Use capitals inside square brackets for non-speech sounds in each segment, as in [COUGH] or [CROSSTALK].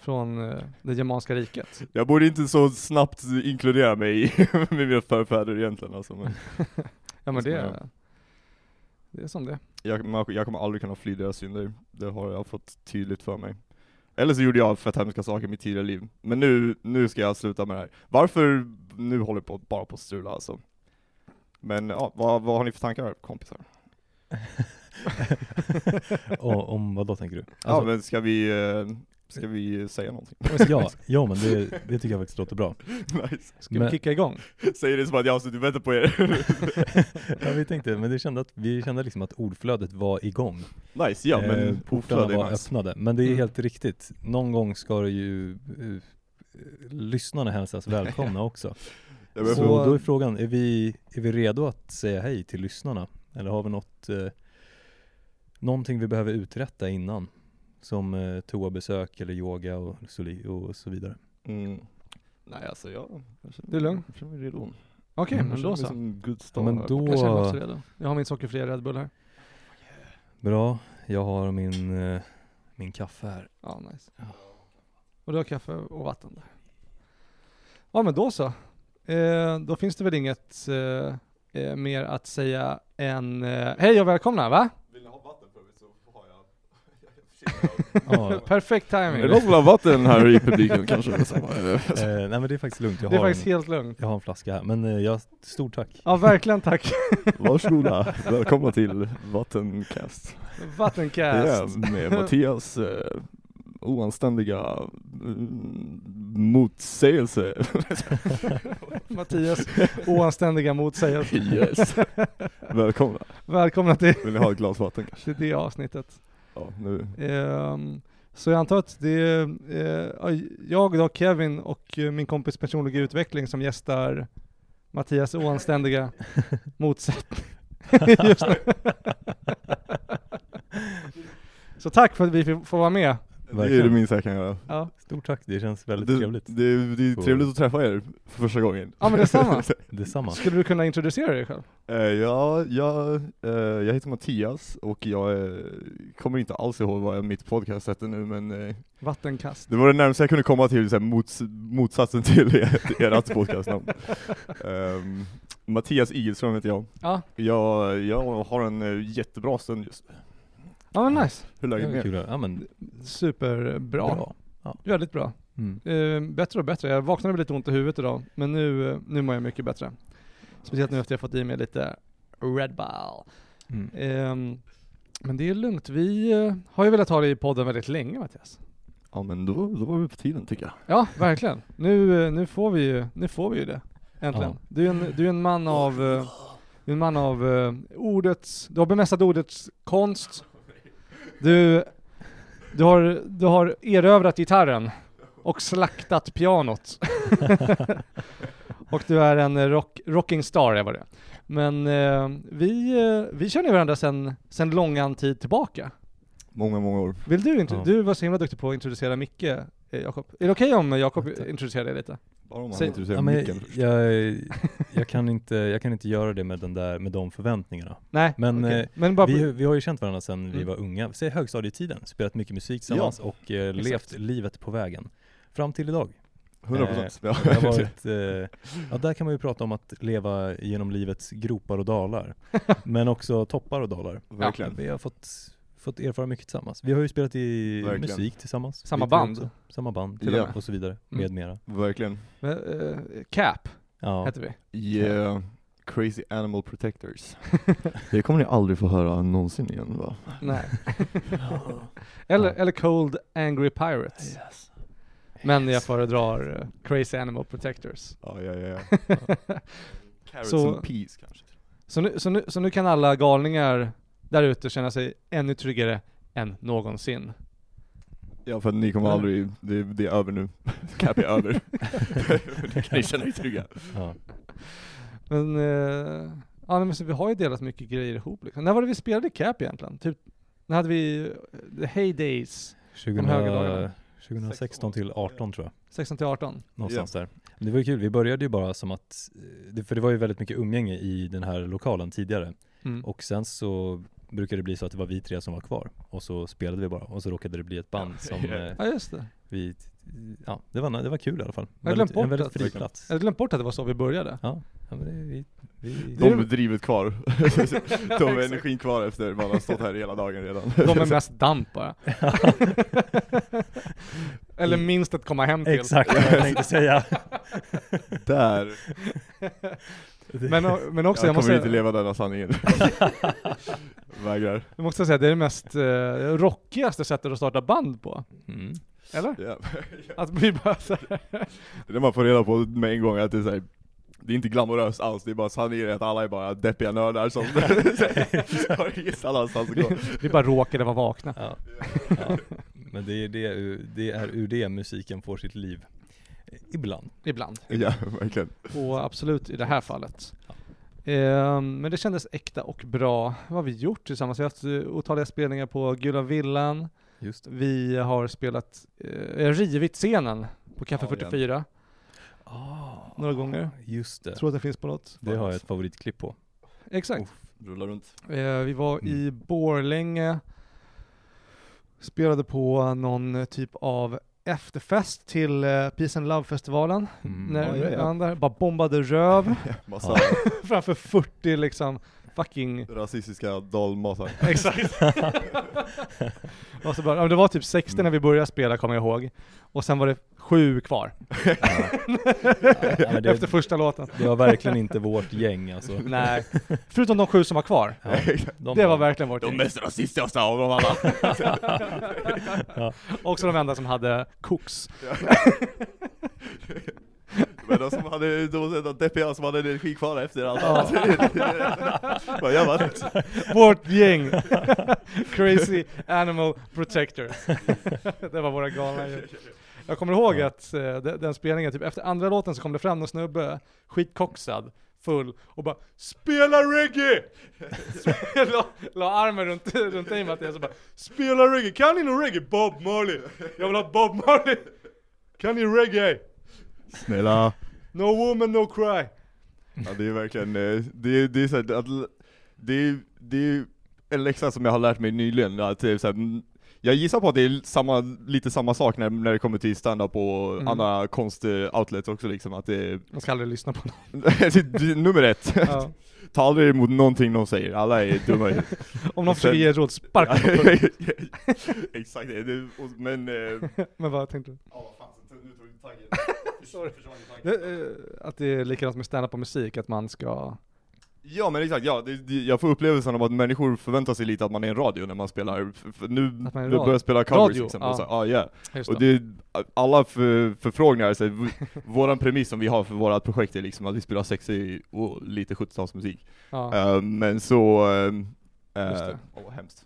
från eh, det germanska riket. Jag borde inte så snabbt inkludera mig i- [LAUGHS] med mina förfäder egentligen alltså, men [LAUGHS] Ja men det, Ja. det är som det jag, jag kommer aldrig kunna fly deras synder. Det har jag fått tydligt för mig. Eller så gjorde jag fett hemska saker i mitt tidigare liv. Men nu, nu ska jag sluta med det här. Varför nu håller jag på, bara på att strula alltså? Men ja, vad, vad har ni för tankar kompisar? [LAUGHS] Och, om vad då tänker du? ja Alltså, men ska vi, eh, ska vi säga någonting? ja, ja [LAUGHS] men det, det tycker jag faktiskt låter bra. nice. Ska Men- vi kicka igång? [LAUGHS] Säger det som att jag har suttit och väntat på er. [LAUGHS] ja vi tänkte, men det kände att, vi kände liksom att ordflödet var igång. nice, ja men eh, portarna ordflöde var nice. öppnade. Men det är Mm. helt riktigt, någon gång ska det ju eh, lyssnarna hälsas välkomna också. Så för- då är frågan, är vi, är vi redo att säga hej till lyssnarna? Eller har vi något, eh, någonting vi behöver uträtta innan? Som eh, toabesök eller yoga och och så vidare. Mm. Nej alltså jag, jag känner, Du är lugn? Jag känner mig redo. Okej, Mm, men då så. som good Ja, star men då, Jag känner mig också redo. Jag har min sockerfria Red Bull här. bra, jag har min, eh, min kaffe här. Ja, nice. Och du har kaffe och vatten där. Ja men då så. Eh, då finns det väl inget eh, eh, mer att säga än eh, hej och välkomna va? Vill ni ha vatten förut så har jag... Ja, [LAUGHS] Perfekt Är det timing. någon som vill ha vatten här i publiken kanske? eh, nej men det är faktiskt lugnt, jag Det är har, faktiskt en, helt lugnt. jag har en flaska här. Men eh, jag, stort tack. Ja verkligen tack. [LAUGHS] Varsågoda, välkomna till Vattencast. Vattencast. Ja, med Mattias eh, oanständiga mm, motsägelse. [LAUGHS] Mattias oanständiga motsägelse. yes. Välkomna. Välkomna till, Vill ni ha ett glas vatten kanske? till det avsnittet. Ja. Ehm, så jag antar att det är eh, jag då, Kevin och eh, min kompis personliga utveckling som gästar Mattias oanständiga [LAUGHS] motsättning just nu. [LAUGHS] Så tack för att vi får vara med. Det är det Verkligen. minsta jag kan göra. Ja, Stort tack, det känns väldigt Det, trevligt. det, det är trevligt att träffa er för första gången. ja men detsamma. [LAUGHS] Detsamma. Skulle du kunna introducera dig själv? Eh, ja, jag, eh, jag heter Mattias och jag eh, kommer inte alls ihåg vad mitt podcast heter nu men Vattenkast. det var det närmaste jag kunde komma till så här, mots, motsatsen till [LAUGHS] ert, ert podcastnamn. [LAUGHS] Ehm, Mattias Igelström heter jag. Ja, jag. Jag har en jättebra stund just nu. Ja men nice. Hur är läget med er? Ja men Superbra. bra. Väldigt bra. Mm. Eh, bättre och bättre. Jag vaknade med lite ont i huvudet idag, men nu, nu mår jag mycket bättre. Speciellt nu efter jag fått i mig lite Red Bull. Mm. Ehm, men det är lugnt. Vi eh, har ju velat ha dig i podden väldigt länge Mattias. Ja men då, då var vi på tiden tycker jag. Ja, verkligen. Nu, eh, nu, får vi ju, nu får vi ju det. Äntligen. Ja. Du, är en, du är en man av, du är en man av ordets, du har bemästrat ordets konst. Du, du, har, du har erövrat gitarren och slaktat pianot. [LAUGHS] och du är en rock, rocking star, är vad det. Men eh, vi, eh, vi känner varandra sedan sen långan tid tillbaka. Många, många år. Vill du, intro- Ja. du var så himla duktig på att introducera Micke, eh, Jakob. Är det okej om Jakob introducerar dig lite? Bara om han introducerar Ja, men micken. jag, [LAUGHS] jag, kan inte, jag kan inte göra det med, den där, med de förväntningarna. Nej, Men, okej. eh, men bara, Vi, vi har ju känt varandra sedan vi Mm. var unga, säg högstadietiden, spelat mycket musik tillsammans och eh, levt livet på vägen. Fram till idag. 100 procent. Eh, det har varit, [LAUGHS] eh, ja där kan man ju prata om att leva genom livets gropar och dalar. [LAUGHS] men också toppar och dalar. Verkligen. Vi har fått, fått erfara mycket tillsammans. Vi har ju spelat i Verkligen. musik tillsammans. Samma Vi band. också. Samma band, Till och så vidare, Mm. med mera. Verkligen. men, eh, Cap Ja. heter vi. Yeah. Crazy Animal Protectors. [LAUGHS] det kommer ni aldrig få höra någonsin igen va? Nej. [LAUGHS] eller, eller Cold Angry Pirates. Men jag föredrar eh, Crazy Animal Protectors. Ja, ja, ja. ja. [LAUGHS] Carrots Så- and peas kanske. Så nu, så, nu, så nu kan alla galningar där ute känna sig ännu tryggare än någonsin. Ja för att ni kommer aldrig, det, det är över nu. [LAUGHS] Cap är över. [LAUGHS] [LAUGHS] det kan ni känna er trygga. Ja. Men, eh, ja, men så vi har ju delat mycket grejer ihop liksom. När var det vi spelade Cap egentligen? Typ, när hade vi The Heydays? 2000, högerdagarna. 2016 till 18 tror jag. 16 till 18? Någonstans där. Men Det var ju kul, vi började ju bara som att, eh, för det var ju väldigt mycket umgänge i den här lokalen tidigare. Mm. Och sen så brukade det bli så att det var vi tre som var kvar och så spelade vi bara och så råkade det bli ett band [LAUGHS] som Ja. eh, Ja just det. vi, ja det var, det var kul i alla fall. Jag har Väldigt, en väldigt att- fri plats. Jag hade glömt bort att det var så vi började. Ja, ja men det, vi, vi, De är drivet kvar. [LAUGHS] De är energin kvar efter man har stått här hela dagen redan. De är mest damp bara. [LAUGHS] Eller minst att komma hem till. Exakt vad jag tänkte säga. Där. Men, men också, jag jag, måste, kommer inte säga, leva denna sanningen. Vägrar. jag måste säga att det är det mest eh, rockigaste sättet att starta band på. Mm. Eller? Ja. Att bli bara så här. [LAUGHS] Det är det man får reda på med en gång att det är så här, det är inte glamoröst alls, det är bara sanningen är att alla är bara deppiga nördar som [LAUGHS] har [LAUGHS] inget annanstans att gå. Vi bara råkade vara vakna. Ja. ja. Men det är, det, det är ur det musiken får sitt liv. Ibland. Ibland. Ja, verkligen. Och absolut i det här fallet. Ehm, men det kändes äkta och bra. Vad har vi gjort tillsammans? Vi har haft eh, otaliga spelningar på Gula Villan. Vi har spelat, eh, rivit scenen på Café Ja, 44 Ah, några gånger. Just det. Tror att det finns på något. Det har jag ett favoritklipp på. Exakt. Rulla runt. Eh, vi var i Mm. Borlänge, spelade på någon eh, typ av efterfest till eh, Peace and Love-festivalen. Mm. När Ja, ja, ja. bara bombade röv [LAUGHS] [LAUGHS] framför 40 liksom fucking rasistiska dalmasar. [LAUGHS] Exakt. och så bara, det var typ 60 när vi började spela kommer jag ihåg. Och sen var det sju kvar. Ja, men det, Efter första låten. det var verkligen inte vårt gäng alltså. Nej. Förutom de sju som var kvar. Ja, de Det var verkligen vårt De gäng. mest rasistiska av dem alla. Också de enda som hade koks. Men de som hade, de de deppiga som hade energi kvar efter allt. Ja. [LAUGHS] Vad gör man? Vårt gäng. Crazy Animal Protectors. det var våra galna gäng. Jag kommer ihåg Ja. att eh, de- den spelningen, typ efter andra låten så kom det fram någon snubbe, skitkoxad, full, och bara 'Spela reggae!' [LAUGHS] la, la armen runt, runt dig Mattias och bara 'Spela reggae, kan ni någon reggae? Bob Marley! Jag vill ha Bob Marley! Kan ni reggae? Snälla. No woman, no cry!' Ja det är verkligen, eh, det är, det är så här, att, det är, det är en läxa som jag har lärt mig nyligen, att det är så här, mm, jag gissar på att det är samma, lite samma sak när, när det kommer till stand-up och Mm. andra konst-outlets också liksom, att det Man ska aldrig lyssna på någon. [LAUGHS] nummer ett, [LAUGHS] Ja. ta aldrig emot någonting någon säger, alla är dumma. [LAUGHS] Om någon försöker ge råd, sparka på. Exakt, det, och, men... Eh, Men vad tänkte du? ja, fan, nu tog du taggen. Sorry. Det, eh, att det är likadant med stand-up och musik, att man ska... Ja men exakt, ja, det, det, jag får upplevelsen av att människor förväntar sig lite att man är en radio när man spelar, nu Att man börjar spela covers Radio, liksom, ja. och så, ja, yeah. Just Och det. alla för, förfrågningar, så, [LAUGHS] våran premiss som vi har för vårat projekt är liksom att vi spelar sexig och lite 70-talsmusik. Ja. Eh, men så, åh det. vad hemskt.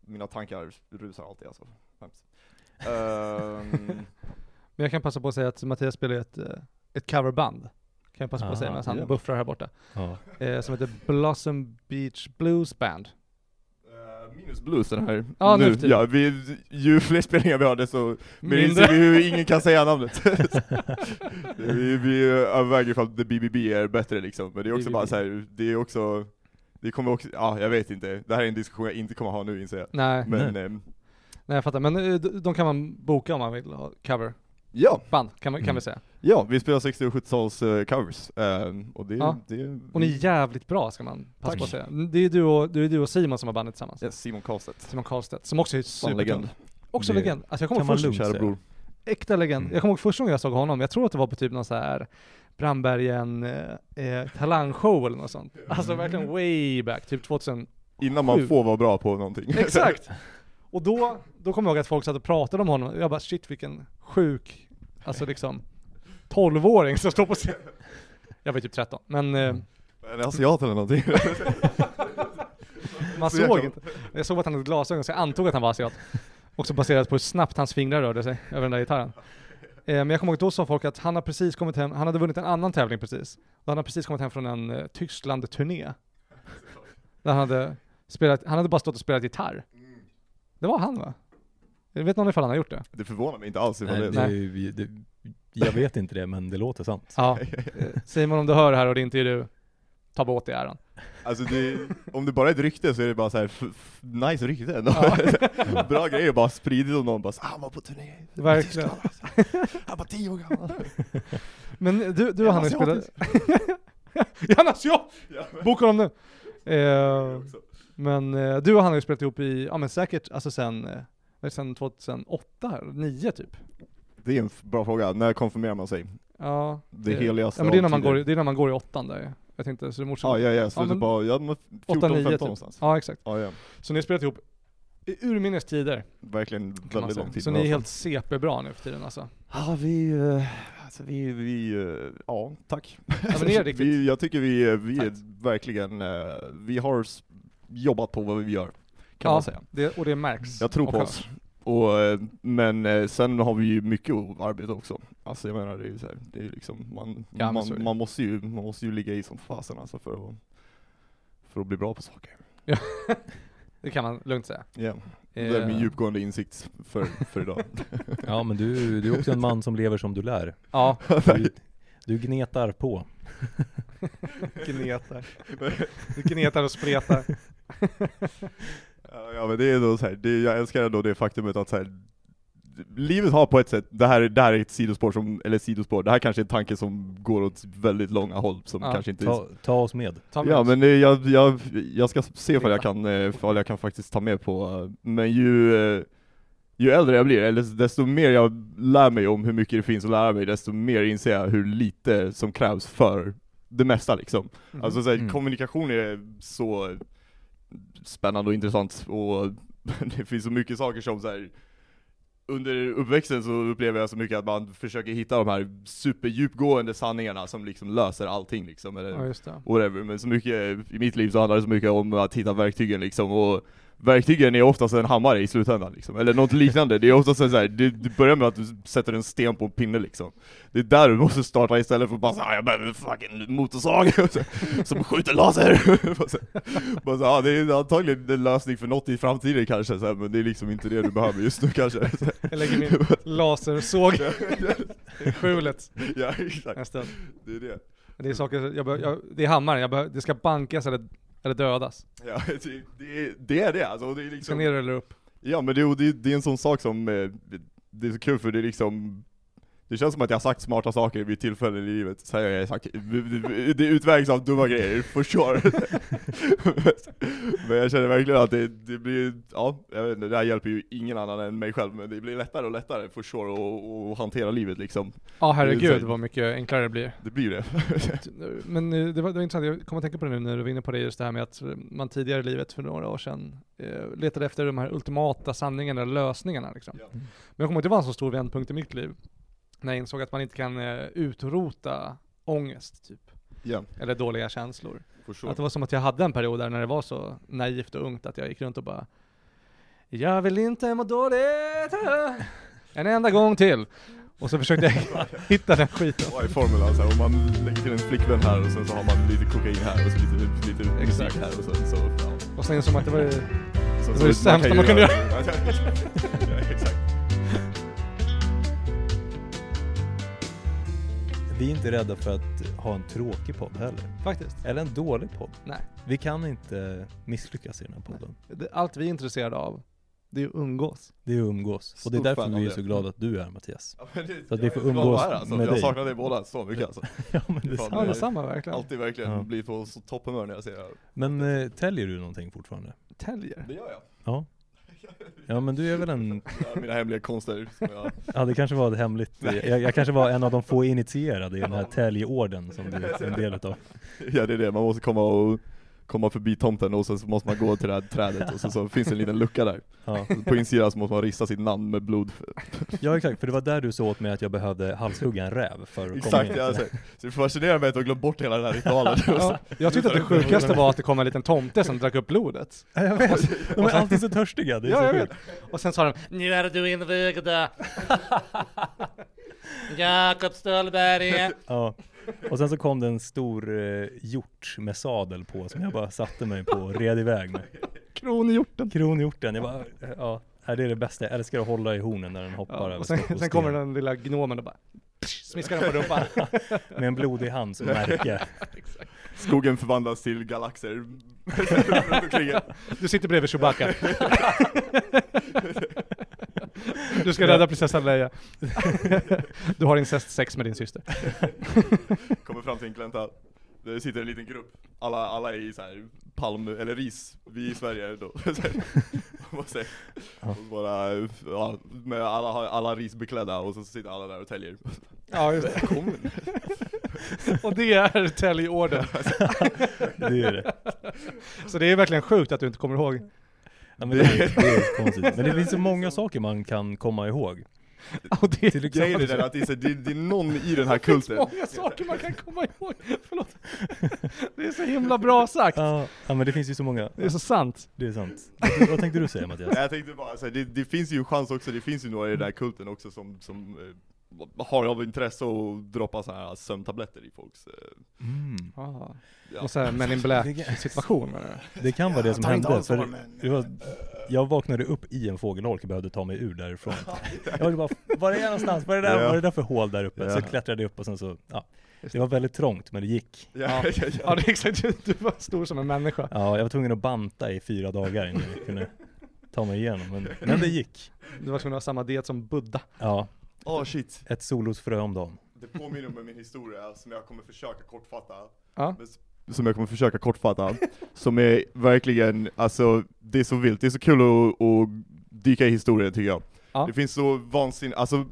Mina tankar rusar alltid alltså. Hemskt. Ehm, [LAUGHS] Men jag kan passa på att säga att Mattias spelar ett, eh, ett coverband. Kan jag passa på att säga Ah, medan han ja. buffrar här borta. Ja. Eh, som heter Blossom Beach Blues Band. eh, minus blues den här. Ja, nu tiden. ja, vi, ju fler spelningar vi har desto mer inser vi hur ingen kan säga namnet. [LAUGHS] [LAUGHS] vi, vi överväger ifall The BBB är bättre liksom, men det är också BBB. bara så här, det är också, det kommer också, ja jag vet inte, det här är en diskussion jag inte kommer ha nu inser jag. Nej, Men ehm, nej jag fattar. Men eh, de kan man boka om man vill ha coverband, ja, kan, man, kan Mm. vi säga. ja, vi spelar 60 och 70-tals eh, covers, ehm, och det, Ja. det Och ni är jävligt bra ska man passa Tack. på att säga. Det är du och, det är du och Simon som har bandet tillsammans. Yes, Simon Karlstedt. Simon Karlstedt, som också är Fan legend. supertung. Också Det legend. Alltså jag kommer ihåg först, Kära bror. äkta legend. Mm. Jag kommer ihåg första gången jag såg honom, jag tror att det var på typ någon så här Brandbergen eh, eh, talangshow eller något sånt. Alltså verkligen way back, typ 2000 Innan man får vara bra på någonting. Exakt! [LAUGHS] Och då, då kommer jag ihåg att folk satt och pratade om honom, jag bara shit vilken sjuk, alltså liksom 12-åring som står på scen. Jag var typ 13, men eh, En asiat eller någonting. [LAUGHS] man Så såg inte. Jag såg att han hade glasögon så jag antog att han var asiat. Också baserat på hur snabbt hans fingrar rörde sig över den där gitarren. Eh, men jag kommer ihåg då sa folk att han har precis kommit hem, han hade vunnit en annan tävling precis. Och han har precis kommit hem från en eh, Tyskland-turné. Där han hade spelat, han hade bara stått och spelat gitarr. Det var han va? Jag vet någon ifall han har gjort det? Det förvånar mig inte alls ifall Nej, det är det, det, jag vet inte det men det låter sant. Ja. Eh, [LAUGHS] Simon om du hör det här och det inte är du, ta åt dig äran. Alltså det, om det bara är ett rykte så är det bara så här nice rykte. Ja. [LAUGHS] Bra grejer bara spridit om någon bara så, ah, han var på turné. i Verkligen. Tyskland." Han var tio år gammal. [LAUGHS] Men du, du och Är han har han spelat... asiatisk? är han asiat? Ja, Boka honom nu! Eh, men eh, du och han har ju spelat ihop i, ja men säkert, alltså sen, är det, sen 2008, här, 9 typ. Det är en bra fråga, när konfirmerar man sig? Ja. Det heligaste Ja men det är, när man går, i- det är när man går i åttan där. Jag tänkte, så det är morsan. Ja, ja, ja, slutet men- på, ja, men 14, 8, 9 15 typ. någonstans. Ja exakt. Ja, ja. Så ni har spelat ihop i urminnes tider, Verkligen kan man väldigt säga. lång tid. Så i ni är alla helt CP-bra nu för tiden alltså. Ja, vi, eh, alltså vi, vi, eh, ja, tack. Ja men det är riktigt. [LAUGHS] vi, jag tycker vi, eh, vi är verkligen, eh, vi har s- jobbat på vad vi gör, kan ja, man säga. Det, och det märks. Jag tror och på oss. Och, eh, men eh, sen har vi ju mycket arbete också. Alltså jag menar det är ju så här, det är liksom, man, Ja, man, man, måste ju, man måste ju ligga i som fasen alltså för att, för att bli bra på saker. [LAUGHS] Det kan man lugnt säga. Ja, det är min Eh, djupgående insikt för, för idag. [LAUGHS] Ja men du, du är också en man som lever som du lär. Ja, Du, du gnetar på. [LAUGHS] gnetar. Du gnetar och spretar. Ja, men det är då så här, det, jag älskar ändå det faktumet att så här, livet har på ett sätt, det här, det här är ett sidospår som, eller sidospår, det här kanske är en tanke som går åt väldigt långa håll som Ja, kanske inte Ta, ta oss med. Ta med Ja oss. men det, jag, jag, jag ska se ifall jag kan, eh, ifall jag kan faktiskt ta med på, eh, men ju, eh, ju äldre jag blir, eller desto mer jag lär mig om hur mycket det finns att lära mig, desto mer inser jag hur lite som krävs för det mesta liksom. Mhm. Alltså så här, Mm. kommunikation är så spännande och intressant och [LAUGHS] det finns så mycket saker som så här. Under uppväxten så upplever jag så mycket att man försöker hitta de här superdjupgående sanningarna som liksom löser allting liksom, eller Ja whatever, men så mycket, i mitt liv så handlar det så mycket om att hitta verktygen liksom, och verktygen är oftast en hammare i slutändan liksom, eller något liknande, det är oftast en så här, det, det börjar med att du sätter en sten på en pinne liksom. Det är där du måste starta istället för att bara såhär, jag behöver en fucking motorsåg [LAUGHS] som skjuter laser! [LAUGHS] bara så, bara så, ja, det är antagligen en lösning för något i framtiden kanske, så här, men det är liksom inte det du behöver just nu kanske. [LAUGHS] Jag lägger min lasersåg i skjulet. Ja exakt, det är det. Det är saker, jag bör, jag, det är hammaren, jag bör, det ska bankas eller, eller dödas. Ja, [LAUGHS] det, det, är- det är det alltså, det är Ska liksom ner eller upp. Ja men det, det, det är en sån sak som, eh, det är så kul för det är liksom Det känns som att jag har sagt smarta saker vid tillfällen i livet, så jag har sagt, det, utvägs av dumma grejer, for sure [LAUGHS] Men jag känner verkligen att det, det blir, ja, jag vet inte, det här hjälper ju ingen annan än mig själv Men det blir lättare och lättare for sure att- att hantera livet liksom Ja herregud så- vad mycket enklare det blir. Det blir det [LAUGHS] Men eh, det var, det var intressant, jag kommer att tänka på det nu när du var inne på det, just det här med att man tidigare i livet för några år sedan eh, letade efter de här ultimata sanningarna, lösningarna liksom. Ja. Men jag kommer ihåg att det var en så stor vändpunkt i mitt liv. När jag insåg att man inte kan eh, utrota ångest typ. Ja, Eller dåliga känslor. sure Att det var som att jag hade en period där när det var så naivt och ungt att jag gick runt och bara Jag vill inte må dåligt eh, en enda gång till. Och så försökte jag [LAUGHS] hitta den skiten. Vad är formeln alltså? Om man lägger till en flickvän här och sen så har man lite kokain här och så lite, lite musik här och sen så, ja. Och sen insåg man att det var ju Så, Det var så det sämsta man ju kunde [LAUGHS] ja, Vi är inte rädda för att ha en tråkig podd heller. faktiskt. Eller en dålig podd. Nej. Vi kan inte misslyckas i den här podden. Det- Allt vi är intresserade av, det är att umgås. Det är att umgås. Och det är Stort därför vi är det. så glada att du är här Mattias. Ja, men det, Så att vi jag får är glad att umgås vara här, alltså. med Jag dig. saknar dig båda så mycket alltså. [LAUGHS] ja men det är Fan, Ja, detsamma verkligen. Alltid verkligen Ja. blir på så topphumör när jag ser det här. Men eh, täljer du någonting fortfarande? Täljer. Det gör jag. Ja. Ja men du är väl en, är mina hemliga konster jag... ja det kanske var ett hemligt, jag, jag kanske var en av de få initierade i den här täljorden som du är en del utav. Ja det är det, man måste komma och komma förbi tomten och sen så måste man gå till det här trädet och så, så finns det en liten lucka där. Ja. På insidan så måste man rista sitt namn med blod. [LAUGHS] ja exakt, för det var där du sa åt mig att jag behövde halshugga en räv för att komma Exakt, in. ja, så, så det fascinerar mig att du har glömt bort hela den här ritualen. Ja, jag tyckte att det sjukaste var att det kom en liten tomte som drack upp blodet. Ja, jag vet, de är alltid så törstiga, det är Ja, så jag vet. Och sen sa de Nu är du invigd. [LAUGHS] Jakob Stöllberg. Ja. Och sen så kom det en stor eh, hjort med sadel på som jag bara satte mig på och red iväg med. Kronhjorten. Kronhjorten, jag bara, ja, det är det bästa. Jag älskar att hålla i hornen när den hoppar Ja, över och sen, sen kommer den lilla gnomen och bara smiskar den på rumpan. [LAUGHS] Med en blodig hand som märke. [LAUGHS] skogen förvandlas till galaxer. [LAUGHS] Du sitter bredvid Chewbacca. Du ska rädda prinsessan Leia. Du har incestsex med din syster. Kommer fram till en glänta, det sitter en liten grupp, alla, alla är i så här palm, eller ris, vi i Sverige då. [LAUGHS] Så här, Ja. och bara, ja, med alla, alla risbeklädda och så sitter alla där och täljer. Ja, just det. Och det är täljorden. [LAUGHS] Det är det. Så det är verkligen sjukt att du inte kommer ihåg. Ja, men det, är, det är konstigt. Men det finns så många saker man kan komma ihåg. Och det Till är Grejen är den så, att det är, så- det, det är någon i den här [LAUGHS] kulten. många saker man kan komma ihåg. Förlåt. Det är så himla bra sagt. ja, ja men det finns ju så många. Det är så sant. Det är sant. Vad, tänkte du säga Mattias? Jag tänkte bara säga, det, det finns ju en chans också, det finns ju några i den här kulten också som, som eh, har av intresse att droppa så här sömntabletter i folks... Eh, Mm. Ja. Någon sån här Men in Black situation menar du? Det kan vara det som hände. För det var, jag vaknade upp i en fågelholk och behövde ta mig ur därifrån. Jag var bara, var är jag någonstans? Vad är det där, Ja. vad är det där för hål där uppe? Så klättrade jag upp och sen så, ja. Det var väldigt trångt men det gick. Ja, ja, ja, Ja det är exakt, du, var stor som en människa. Ja, jag var tvungen att banta i fyra dagar innan jag kunde ta mig igenom. Men, men det gick. Du var tvungen att ha samma diet som Buddha. Ja, Åh shit. ett solrosfrö om dagen. Det påminner om min historia som jag kommer försöka kortfatta. Ja. Men Som jag kommer försöka kortfatta. [LAUGHS] som är verkligen, alltså det är så vilt, det är så kul att, att dyka i historien tycker jag. Ja. Det finns så vansinnigt, alltså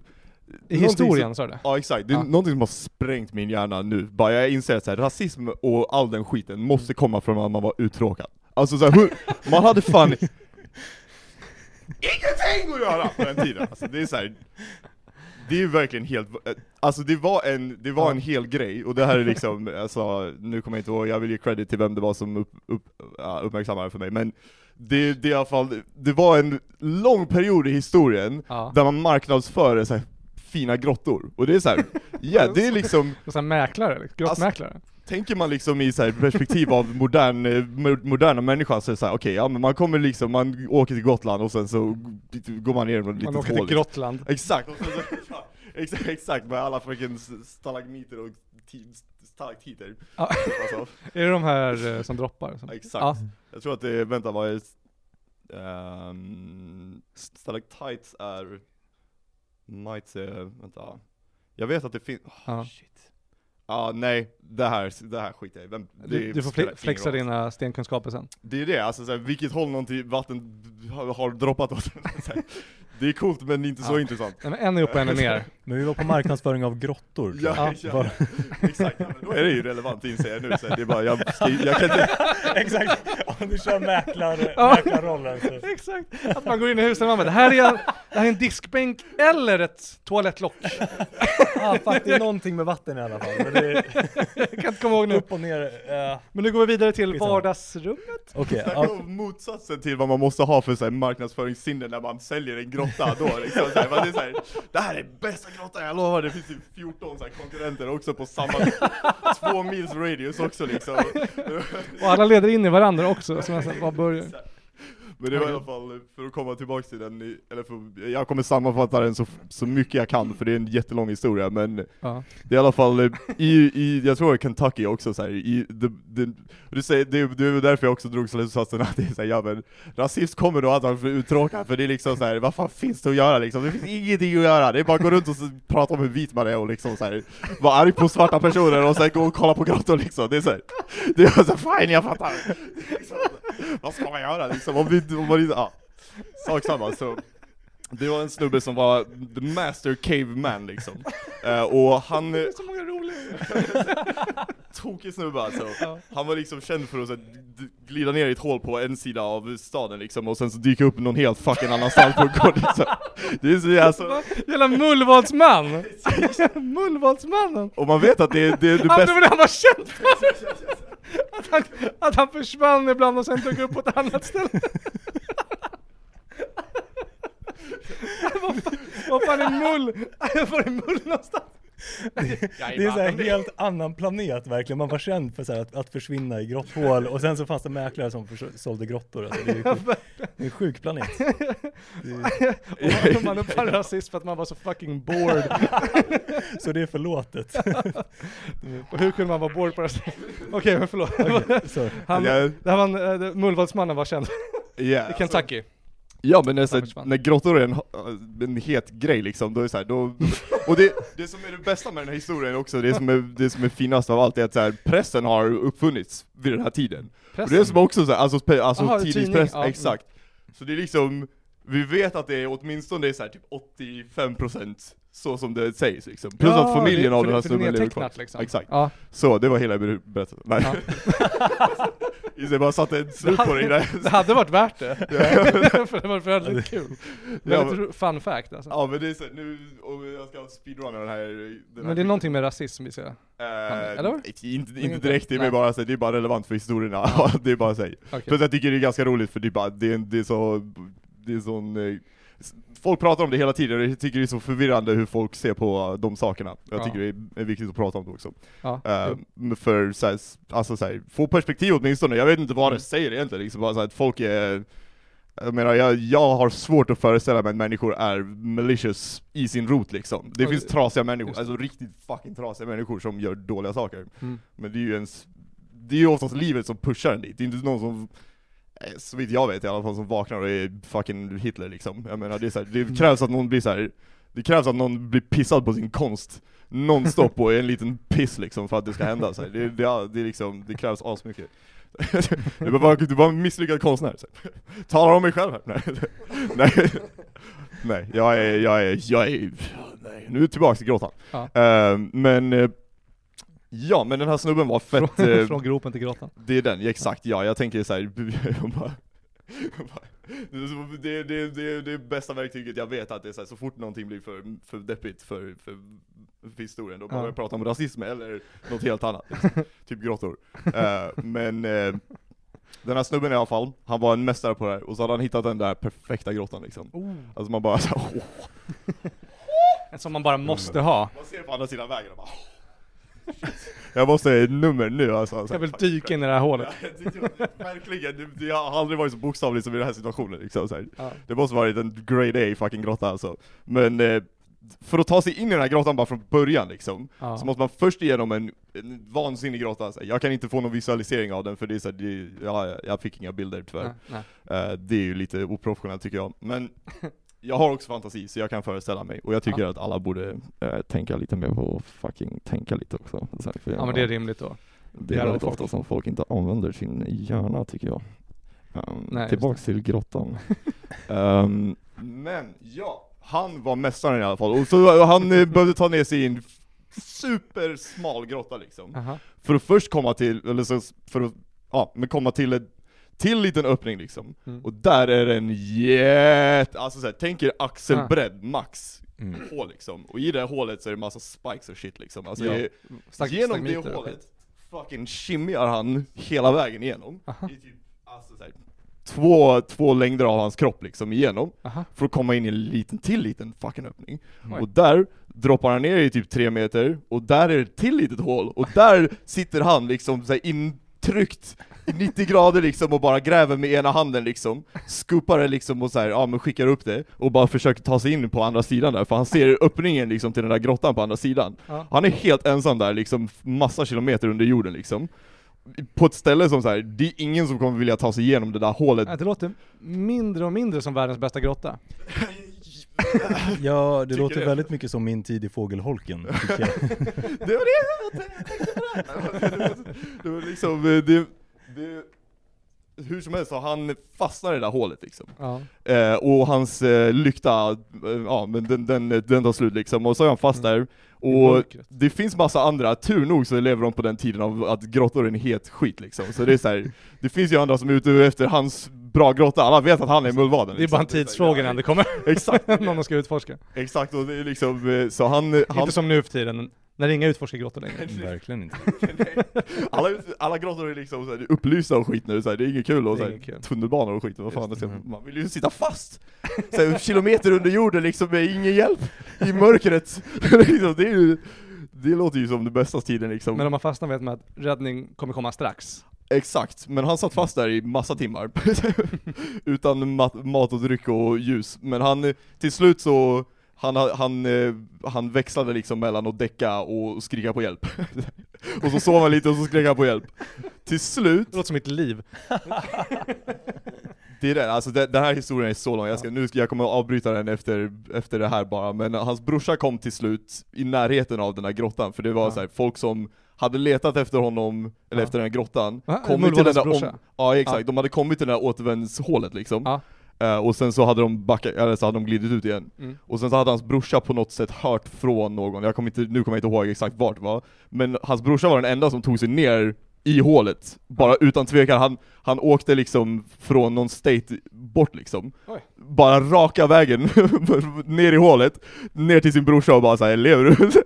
I historien sa du? Ja exakt, det är Ja. någonting som har sprängt min hjärna nu. Bara jag inser att så här, rasism och all den skiten måste komma från att man var uttråkad. Alltså så här, hur, [LAUGHS] man hade fan ingenting att göra på den tiden. Alltså, det är så här, det är verkligen helt, alltså det var en, det var en hel grej, och det här är liksom, [LAUGHS] alltså, nu kommer jag inte ihåg, jag vill ge credit till vem det var som upp, upp, uppmärksammade för mig, men det, det är i alla fall, det var en lång period i historien Ja. där man marknadsför så här, fina grottor, och det är så här, [LAUGHS] ja det är liksom, sån här mäklare, liksom. grottmäklare. Tänker man liksom i så perspektiv av modern, eh, mo- moderna människan så är det såhär, okej, ja men man kommer liksom, man åker till Gotland och sen så går man ner i ett Man litet åker hål till liksom. Grottland. Exakt, så, [LAUGHS] exakt, exakt, med alla fucking stalagmiter och ti- stalaktiter. Ja. Alltså, [LAUGHS] Är det de här eh, som droppar? Som... exakt. Ja. Jag tror att det vänta vad är um, Stalactites är, mites är, vänta. Jag vet att det finns, oh, Ja. shit. Ja, nej, det här, det här skiter jag i. Vem- Du, du får flexa dina stenkunskaper sen. Det är det, alltså såhär, vilket håll någonting vatten har, har droppat åt. [LAUGHS] Så det är coolt men inte så Ja. intressant. Nej, men en är upp och en är ner. [LAUGHS] Men vi var på marknadsföring av grottor. Ja, Ja. exakt. Ja, men Då är det ju relevant inser jag nu. Så det är bara, jag, jag kan inte... [LAUGHS] Exakt, om du kör mäklar, [LAUGHS] mäklarrollen så. Exakt! Att man går in i huset och man bara, det här är, en, det här är en diskbänk eller ett toalettlock. [LAUGHS] Ja, fuck, det är någonting med vatten i alla fall. Men det är Jag kan inte komma ihåg nu. upp och ner. eh, Men nu går vi vidare till vardagsrummet. Okej, Snacka om motsatsen till vad man måste ha för så här, marknadsföringssinne när man säljer en grotta då liksom, så här, man är så här, Det här är bästa grottan, jag lovar, det finns ju 14 så här, konkurrenter också på samma [LAUGHS] två mils radius också liksom. Och alla leder in i varandra också, så man så här, var börjar? Men det var i alla fall, för att komma tillbaks till den, eller för, jag kommer sammanfatta den så, så mycket jag kan för det är en jättelång historia men Ja. Det är i alla fall eh, i, i jag tror Kentucky också så här, i, the, du säger, det, det är därför jag också drog slutsatsen att det är såhär, ja men rasism kommer då att han blir uttråkad, för det är liksom såhär, vad fan finns det att göra liksom? Det finns ingenting att göra, det är bara att gå runt och prata om hur vit man är och liksom såhär, vara arg på svarta personer och sen gå och kolla på grottor liksom, det är såhär, det är så fine jag fattar! Liksom, vad ska man göra liksom? Om, vi, om man inte, ja. Sak samma, så det var en snubbe som var the master caveman liksom. Eh, och han, Det är så många roliga. [LAUGHS] tokig snubbe alltså. Han var liksom känd för att så, här, d- glida ner i ett hål på en sida av staden liksom, och sen så dyka upp någon helt fucking annanstans på en gård liksom. Det är så alltså, Jävla [LAUGHS] mullvadsman! Mullvadsmannen! [LAUGHS] och man vet att det är det, är det Han, bästa det han var känd för! Att han, att han försvann ibland och sen dök upp på ett annat ställe. [LAUGHS] vad, fan, vad fan är mull? Var är mull någonstans? [LAUGHS] Det är så här helt annan planet verkligen, man var känd för så här att, att försvinna i grotthål och sen så fanns det mäklare som sålde grottor. Alltså, det, är ju sjuk, det är en sjuk planet. [LAUGHS] Det är, man uppfann rasism för att man var så fucking bored. [LAUGHS] så det är förlåtet. Och hur kunde man vara bored på rasism? Okej men förlåt. Så, Han, det var en, äh, Mullvadsmannen var känd Ja, i alltså- Kentucky. Ja men alltså, Savage man. när grottor är en, en het grej liksom, då är det så här, då, och det, det som är det bästa med den här historien också, det som är, det som är finast av allt är att så här, pressen har uppfunnits vid den här tiden. Och det är som också så här, alltså, alltså Aha, tidningspress, tidning, ja, exakt. Så det är liksom, vi vet att det är åtminstone så här, typ 85% så som det sägs liksom. Plus Ja, att familjen det- av den här snubben lever kvar. liksom. Exakt. Ja. Så, det var hela ber- berättelsen. Nej. Ja. Det, bara satte en slut på det det. Hade varit värt det. för det var väldigt kul. Ja, Väldigt ro- fun fact alltså. Ja men det är så, nu, om jag ska speedrunna den här... Den här Men det är någonting med rasism vi ser. Eh, eller? Inte, inte direkt, det är, bara, så, det är bara relevant för historierna, det är bara. Okej. För att jag tycker det är ganska roligt för det är, bara, det är, det är så, det är sån, eh, folk pratar om det hela tiden och jag tycker det är så förvirrande hur folk ser på de sakerna. Jag Ja. tycker det är, viktigt att prata om det också. Ja, men för så här, alltså så här, få perspektiv åtminstone, jag vet inte vad Mm. det säger egentligen, liksom bara så här, att folk är jag menar, jag, jag har svårt att föreställa mig att människor är malicious i sin rot liksom. Det Ja, finns det- trasiga människor, alltså riktigt fucking trasiga människor som gör dåliga saker. Mm. Men det är ju ens, det är ju oftast livet som pushar en dit, det är inte någon som så vitt jag vet i alla fall som vaknar och är fucking Hitler liksom. Jag menar det, är så här, det krävs att någon blir så här. Det krävs att någon blir pissad på sin konst nonstop och är en liten piss liksom för att det ska hända så här. Det, det, det, liksom, det krävs asmycket. [LAUGHS] Du är bara, du bara en misslyckad konstnär. Så. här. Talar om mig själv här. Nej, [LAUGHS] nej, nej jag är, jag är, jag är, nej. Nu är vi tillbaka till grottan. Ja. Eh, men, eh, ja men den här snubben var fett, Från, eh, från gropen till grottan. det är den, ja, exakt ja, jag tänker såhär, [LAUGHS] bara, det, det, det, det är bästa verktyget jag vet att det är så, här, så fort någonting blir för, för deppigt för, för, för historien, då börjar Ja. jag prata om rasism eller något helt annat, liksom. [LAUGHS] typ grottor. Eh, men eh, den här snubben i alla fall, han var en mästare på det här, och så hade han hittat den där perfekta grottan liksom. Oh. Alltså man bara såhär, [LAUGHS] åh. En som man bara måste ha. Man ser på andra sidan vägen och bara åh. [LAUGHS] Jag måste nummer nu alltså. Jag vill dyka in i det här hålet. [LAUGHS] Verkligen, det har aldrig varit så bokstavligt som i den här situationen liksom, så. Ja. Det måste varit en grade A fucking grotta alltså. Men eh, för att ta sig in i den här grottan bara från början liksom, Ja. så måste man först igenom en, en vansinnig grotta. Så. Jag kan inte få någon visualisering av den för det är så här, det, ja, jag fick inga bilder tyvärr. Nej, nej. Eh, det är ju lite oprofessionellt tycker jag. Men [LAUGHS] jag har också fantasi så jag kan föreställa mig. Och jag tycker Ja. att alla borde eh, tänka lite mer på fucking tänka lite också. För Ja men det är rimligt då. det är Jävla väldigt folk. ofta som folk inte använder sin hjärna tycker jag. Um, Nej, tillbaks till grottan. um, [LAUGHS] men ja, han var mästaren i alla fall. Och så han eh, behövde ta ner sig i en supersmal grotta liksom. Aha. För att först komma till, eller så, för att, ja, men komma till en till liten öppning liksom. Mm. Och där är en jätte, alltså såhär, tänk er axelbredd max Mm. hål liksom. Och i det här hålet så är det massa spikes och shit liksom. Alltså Ja. Stack- genom det hålet fucking shimmar han hela vägen igenom. Aha. I typ, alltså, så här, två, två längder av hans kropp liksom igenom. Aha. För att komma in i en liten till liten fucking öppning. Oj. Och där droppar han ner i typ tre meter, och där är det ett till litet hål, och där sitter han liksom så intryckt 90 grader liksom och bara gräver med ena handen liksom, skupar det liksom och så här, ja men skickar upp det, och bara försöker ta sig in på andra sidan där, för han ser öppningen liksom till den där grottan på andra sidan. Ja. Han är helt ensam där liksom, massa kilometer under jorden liksom. På ett ställe som så här, det är ingen som kommer vilja ta sig igenom det där hålet Det låter mindre och mindre som världens bästa grotta. [LAUGHS] Ja, det Tycker låter det. väldigt mycket som min tid i fågelholken. [LAUGHS] Det var det jag tänkte på det! Det var- Det var liksom, eh, det, det, hur som helst så han fastnar i det där hålet liksom. Ja. Eh, och hans eh, lykta, eh, ja men den, den, den tar slut liksom, och så är han fast där. Och det finns massa andra, tur nog så lever de på den tiden av att grottor är en het skit liksom. Så det är så här, [LAUGHS] det finns ju andra som är ute efter hans bra grotta, alla vet att han är mullvaden. Det är liksom. bara en här, tidsfråga innan det kommer Exakt, [LAUGHS] någon ska utforska. exakt, och det är liksom, eh, så han, han Inte som nu för tiden, när inga utforskar grottor längre. Verkligen inte. [LAUGHS] alla, alla grottor är liksom så här, upplysta och skit nu, så här, det är inget kul och Det är så här, inget kul. tunnelbanor och skit, vad fan det ska, det. man vill ju sitta fast! Så här, kilometer under jorden liksom med ingen hjälp i mörkret. [LAUGHS] liksom, det är ju, det låter ju som den bästa tiden liksom. Men om man fastnar vet man att räddning kommer komma strax. Exakt, men han satt fast där i massa timmar. [LAUGHS] Utan mat, mat och dryck och ljus. Men han, till slut så, han, han, eh, han växlade liksom mellan att däcka och skrika på hjälp. [LAUGHS] och så sov han lite och så skrek han på hjälp. Till slut, Det låter som mitt liv. [LAUGHS] det är det, alltså det, den här historien är så lång, jag, ska, nu ska, jag kommer att avbryta den efter, efter det här bara, men hans brorsa kom till slut i närheten av den här grottan, för det var Ja. så här, folk som hade letat efter honom, eller Ja. efter den här grottan, Va? kommit till den där om, Ja exakt, Ja. de hade kommit till det där återvändshålet liksom, Eh, och sen så hade de backat, eller så hade de glidit ut igen. Mm. Och sen så hade hans brorsa på något sätt hört från någon, jag kommer inte, nu kommer jag inte ihåg exakt vart det var, men hans brorsa var den enda som tog sig ner i hålet, bara utan tvekan, han, han åkte liksom från någon state bort liksom. Oj. Bara raka vägen [LAUGHS] ner i hålet, ner till sin brorsa och bara såhär 'Lever du?'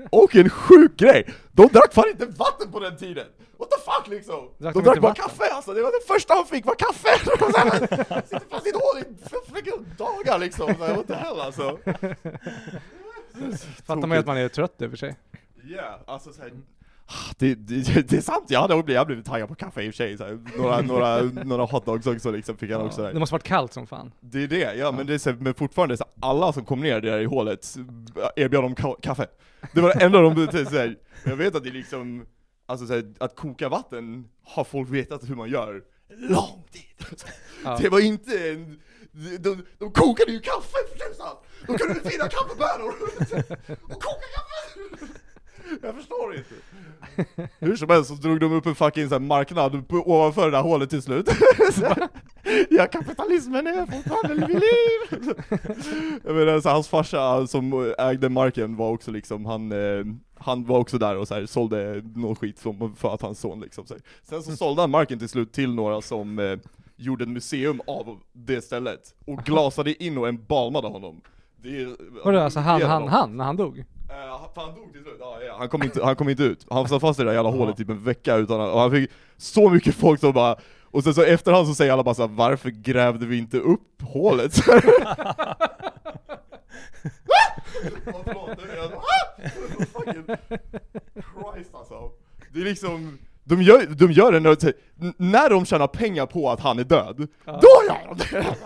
[LAUGHS] Och en sjuk grej! De drack fan inte vatten på den tiden! What the fuck liksom? Drack de de drack bara vatten? kaffe alltså, det var det första han fick var kaffe! [LAUGHS] Sitter fast i ett hål i f- f- dagar liksom, Så här, what the hell alltså? Fattar man ju att man är trött i och för sig. Ja, yeah, alltså såhär det, det, det är sant, jag hade blivit, jag blev taggad på kaffe i och för sig, så här, några, några, [LAUGHS] några hotdogs också liksom fick han också där. Det måste varit kallt som fan. Det är det, ja, men det är så, men fortfarande så alla som kom ner där i hålet erbjöd dem ka- kaffe. Det var det enda de, så här, jag vet att det är liksom, alltså så här, att koka vatten har folk vetat hur man gör lång tid. Ja. Det var inte en, de, de, de kokade ju kaffe för tusan! De kunde finna kaffebönor [LAUGHS] och koka kaffe! [LAUGHS] Jag förstår inte. Hur som helst så drog de upp en fucking så här marknad på, ovanför det där hålet till slut. [LAUGHS] Ja, kapitalismen är fortfarande vid liv! [LAUGHS] Jag menar, så hans farsa som ägde marken var också liksom, han, eh, han var också där och så här, sålde någon skit som, för att hans son liksom. Så här. Sen så sålde han marken till slut till några som eh, gjorde ett museum av det stället, och glasade in och embalmade honom. Det Vadå alltså han, han, han, när han dog? Uh, för han dog till slut, ja, ja. Han, kom inte, han kom inte ut. Han satt fast i det där jävla hålet typ en vecka utan att, och han fick så mycket folk som bara och sen så efterhand så säger alla bara så här, varför grävde vi inte upp hålet? [LAUGHS] [LAUGHS] Förlåt, det är jag- [LAUGHS] Ah! Fucking Christ alltså. Det är liksom, de gör, de gör det när, n- när de tjänar pengar på att han är död, Ja. då gör de det!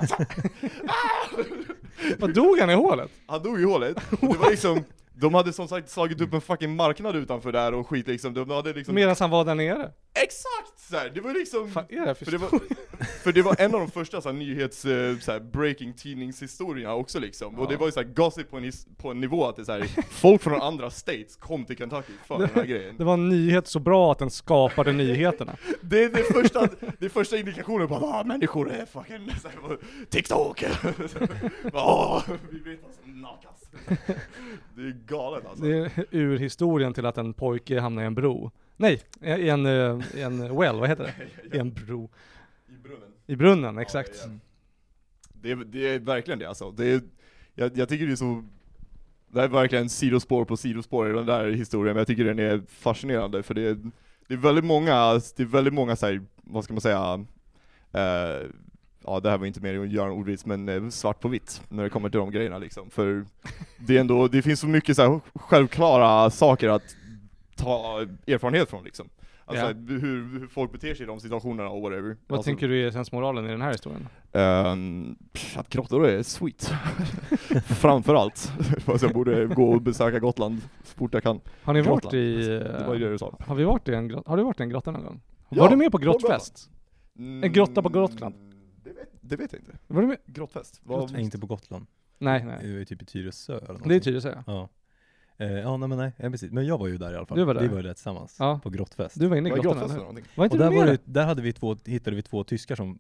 Vad dog han i hålet? Han dog i hålet, det var liksom, de hade som sagt slagit upp en fucking marknad utanför där och skit liksom, de hade liksom Medan han var där nere? Exakt! Så här, det var liksom, Fan är det för för det, var, [LAUGHS] för det var en av de första så här, nyhets, eh, så här, breaking tidningshistorierna också liksom, och det Ja. var ju så här, gossip på en, på en nivå att det är så här, [LAUGHS] folk från andra states kom till Kentucky för den här grejen. Det var en nyhet så bra att den skapade [LAUGHS] nyheterna. Det är det första, det första indikationen på att ah, människor är fucking så här, TikTok! Åh, vi vet vad som nakas. Det är galet alltså. Det är ur historien till att en pojke hamnar i en bro. Nej, i en, eh, i en well, vad heter det? [LAUGHS] I en bro. I brunnen. I brunnen, exakt. Ja, ja. Det, är, det är verkligen det alltså. Det är, jag, jag tycker det är så Det är verkligen sidospår på sidospår i den där historien, men jag tycker den är fascinerande för det är, det är väldigt många, det är väldigt många så här, vad ska man säga, eh, ja det här var inte mer att göra en ordvits, men eh, svart på vitt när det kommer till de grejerna liksom. För det är ändå, det finns så mycket så självklara saker att ta erfarenhet från liksom. Alltså Ja. hur, hur folk beter sig i de situationerna och whatever. Vad alltså, tänker du är sensmoralen i den här historien? Ehm, pff, att grottor är sweet. [LAUGHS] Framförallt. [LAUGHS] Fast jag borde gå och besöka Gotland så fort jag kan. Har ni varit i... Det var det du sa. Har vi varit i en grotta? Har du varit i en grotta någon gång? Ja, var du med på grottfest? En grotta på Gotland? Det vet, jag inte. Var du med? Grottfest? Nej, inte på Gotland. Nej, nej. Det är typ i Tyresö eller Det är någonting. Tyresö ja. Ja. Eh, ja, nej men nej, ja, precis. Men jag var ju där i alla fall. Du var där? Vi var ju där tillsammans. Ja. På grottfest. Du var inne i Vad är grottan grottfest för eller? någonting? Var inte och där, du var med? det, där hade vi två, hittade vi två tyskar som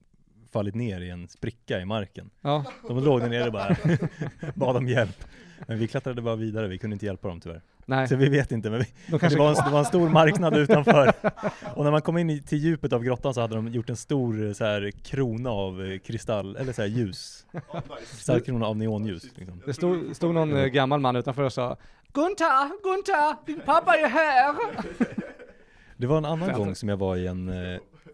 fallit ner i en spricka i marken. Ja. De låg där nere bara, [LAUGHS] bad om hjälp. Men vi klättrade bara vidare, vi kunde inte hjälpa dem tyvärr. Nej, Så vi vet inte, men vi, kanske... det, var en, det var en stor marknad [LAUGHS] utanför. Och när man kom in i, till djupet av grottan så hade de gjort en stor eh, så här, krona av eh, kristall, eller så här ljus. Nice. Stark krona av neonljus. Liksom. Det stod, stod någon eh, gammal man utanför och sa Gunther, Gunther, din pappa är här! Det var en annan gång som jag var i en,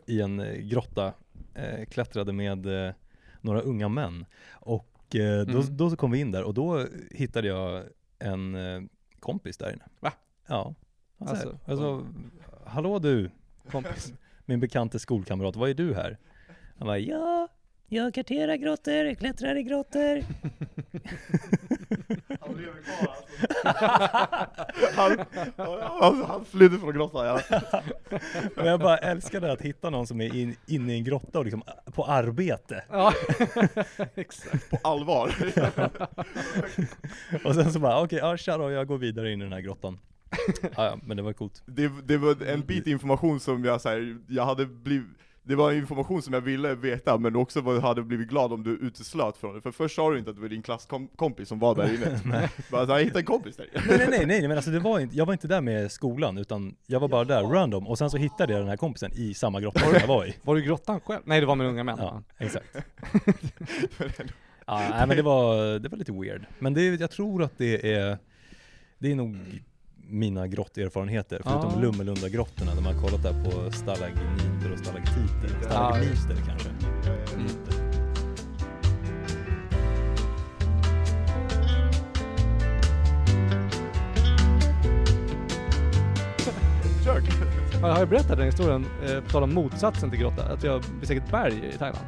i en grotta, eh, klättrade med eh, några unga män. Och eh, då, Mm. då så kom vi in där och då hittade jag en eh, kompis där inne. Va? Ja. Säger, Alltså, alltså, hallå du, Kompis. [LAUGHS] min bekante skolkamrat, vad är du här? Han bara, ja, jag karterar grottor, klättrar i grottor. [LAUGHS] Han lever kvar alltså. han, han, han flydde från grottan ja. Men jag bara älskade att hitta någon som är in, inne i en grotta och liksom på arbete. Ja, [LAUGHS] exakt. På allvar. [LAUGHS] Och sen så bara, okej, ja tja då, jag går vidare in i den här grottan. Ja, ja, men det var coolt. Det, det var en bit information som jag, så här, jag hade blivit det var information som jag ville veta, men också var, hade blivit glad om du uteslöt från det. För först sa du inte att det var din klasskompis som var där [LAUGHS] inne. Bara så jag hittade en kompis där. Nej nej nej, nej men alltså det var inte, jag var inte där med skolan utan jag var bara där random och sen så hittade jag den här kompisen i samma [LAUGHS] grotta som jag var i. Var du i grottan själv? Nej, det var med unga män. Ja, exakt. [LAUGHS] Ja, nej men det var, det var lite weird. Men det, jag tror att det är, det är nog mina grotterfarenheter, förutom Ja. Lummelunda-grottorna där man har kollat där på stalagniter och stalagtiter. Stalagmiter kanske. Mm. Kör! Har jag berättat den historien, eh, på tal om motsatsen till grotta? Att jag besegit ett berg i Thailand?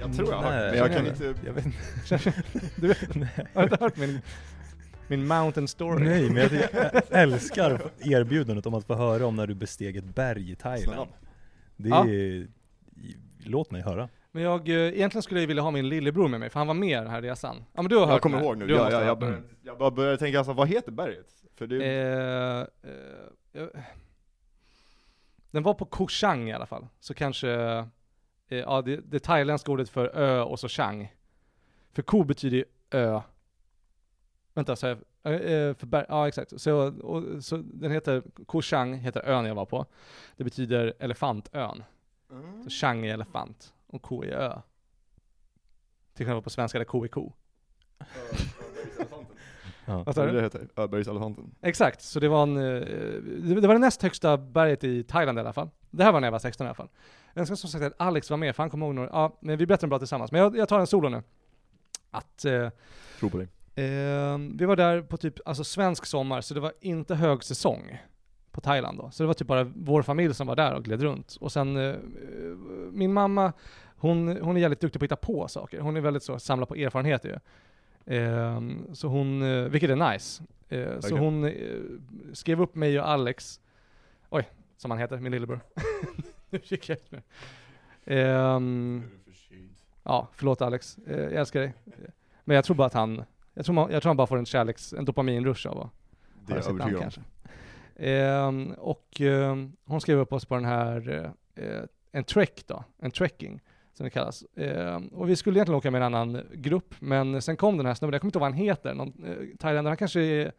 Jag tror jag har hört men jag kan inte... Jag vet inte. [LAUGHS] Du vet, har du inte hört min, min mountain story? Nej, men jag, jag [LAUGHS] älskar erbjudandet om att få höra om när du besteg ett berg i Thailand. Det Ja. är, låt mig höra. Men jag, eh, egentligen skulle jag vilja ha min lillebror med mig, för han var med den här resan. Ja men du har hört Jag kommer ihåg nu, Du jag, jag, jag, började, jag bara började tänka alltså, vad heter berget? För det, Eh, eh, eh, den var på Koh Chang i alla fall. Så kanske, eh, ja det, det thailändska ordet för ö och så chang. För ko betyder ju ö. Vänta, så jag, eh, eh, för berg, ja exakt. Så, och, så den heter, Koh Chang heter ön jag var på. Det betyder elefantön. Mm. Så chang är elefant och ko är ö. Till skillnad på svenska där ko är ko. Ja. Vad sa Vad du? det heter? Öbergselefanten. Exakt, så det var en, eh, det det var det näst högsta berget i Thailand i alla fall. Det här var när jag var 16 i alla fall. Jag önskar som sagt att Alex var med, för han kommer ihåg några, ja, men vi berättar den bra tillsammans. Men jag, jag tar en solo nu. Att, eh, Tror på dig. Eh, vi var där på typ, alltså svensk sommar, så det var inte högsäsong på Thailand då. Så det var typ bara vår familj som var där och gled runt. Och sen, eh, min mamma, hon, hon är jävligt duktig på att hitta på saker. Hon är väldigt så, samla på erfarenheter ju. Ehm, så hon, eh, vilket är nice. Eh, så hon eh, skrev upp mig och Alex, oj, som han heter, min lillebror. [LAUGHS] nu gick jag ut med. Ehm, ja, förlåt Alex, eh, jag älskar dig. Men jag tror bara att han, jag tror, man, jag tror han bara får en kärleks, en dopaminrush av att Det höra sitt namn kanske. Ehm, och ehm, hon skrev upp oss på den här, eh, en trek då, en trekking som det kallas. Ehm, och vi skulle egentligen åka med en annan grupp, men sen kom den här snubben, jag kommer inte ihåg vad han heter, någon eh, thailändare, han kanske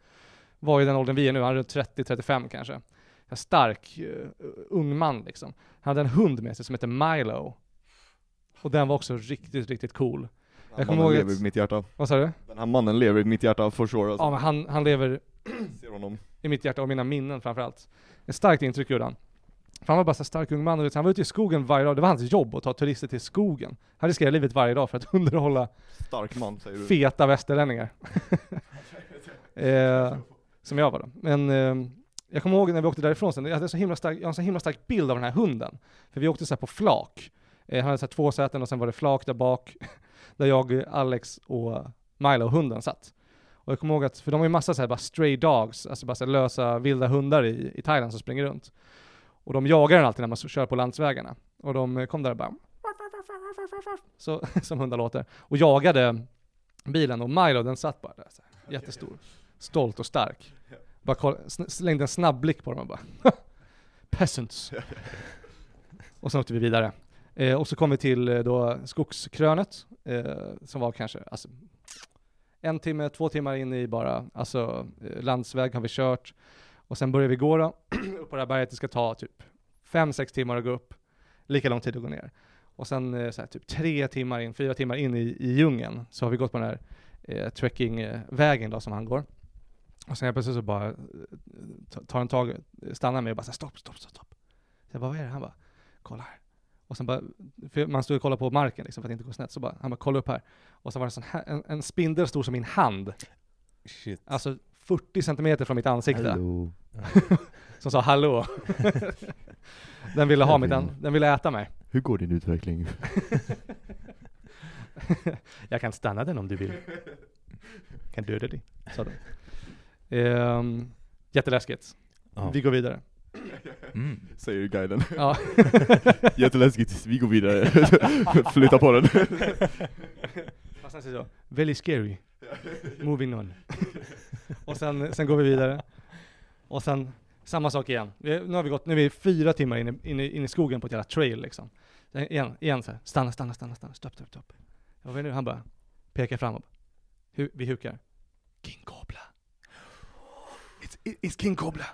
var i den åldern vi är nu, han är runt 30-35 kanske. En stark, eh, ung man liksom. Han hade en hund med sig som heter Milo. Och den var också riktigt, riktigt cool. Jag kommer ihåg lever att- i mitt hjärta. Vad sa du? Den här mannen lever i mitt hjärta for sure alltså. Ja men han, han lever [CLEARS THROAT] i mitt hjärta och mina minnen framförallt. Ett starkt intryck gjorde han. För han var bara så stark ung man och han var ute i skogen varje dag. Det var hans jobb att ta turister till skogen. Han riskerade livet varje dag för att [LAUGHS] underhålla Stark man säger du. feta västerlänningar. [LAUGHS] eh, som jag var då. Men eh, jag kommer ihåg när vi åkte därifrån sen, jag hade så himla stark, jag har en så himla stark bild av den här hunden. För vi åkte så på flak. Eh, han hade så två säten och sen var det flak där bak. [LAUGHS] där jag, Alex och Milo, hunden, satt. Och jag kommer ihåg att, för de har ju massa så här bara stray dogs, alltså bara så lösa vilda hundar i, i Thailand som springer runt. Och de jagar den alltid när man kör på landsvägarna. Och de kom där och bara [LAUGHS] så, [LAUGHS] som hundar låter. Och jagade bilen och Milo den satt bara där så här, jättestor. Stolt och stark. Bara koll, slängde en snabb blick på dem och bara [LAUGHS] Peasants. och sen åkte vi vidare. Eh, och så kom vi till eh, då skogskrönet, eh, som var kanske alltså, en timme, två timmar in i bara, alltså eh, landsväg har vi kört. Och sen börjar vi gå då, [CLEARS THROAT] upp på det här berget, det ska ta typ fem, sex timmar att gå upp, lika lång tid att gå ner. Och sen eh, så här, typ tre timmar in, fyra timmar in i, i djungeln, så har vi gått på den här eh, trekkingvägen då som han går. Och sen helt plötsligt så bara tar han tag, stannar mig och bara så här, stopp, stopp, stopp, stopp. Så jag bara, vad är det? Han bara, kolla här. Och sen bara, man stod och kollade på marken liksom för att inte gå snett, så bara, han bara, kolla upp här. Och så var det sån här, en, en spindel stor som min hand, Shit. alltså 40 centimeter från mitt ansikte. Hallå. [LAUGHS] Som sa hallå. [LAUGHS] den ville ha mitt an- den ville äta mig. Hur går din utveckling? [LAUGHS] Jag kan stanna den om du vill. Jag kan döda dig, sa den. Ehm, jätteläskigt. Ja. Vi går vidare. Mm. Säger guiden. Ja. [LAUGHS] Jätteläskigt, vi går vidare. [LAUGHS] Flytta på den. [LAUGHS] Fast han säger så, very scary. Moving on. och sen, sen går vi vidare. Och sen samma sak igen. Vi, nu har vi gått, nu är vi fyra timmar inne, inne, inne i skogen på ett jävla trail liksom. Sen Igen, igen så här, stanna, stanna, stanna, stanna, stopp, stopp, stopp. Jag vet nu, han bara pekar framåt. Hu, vi hukar. King Cobra. It's, it- it's King Cobra.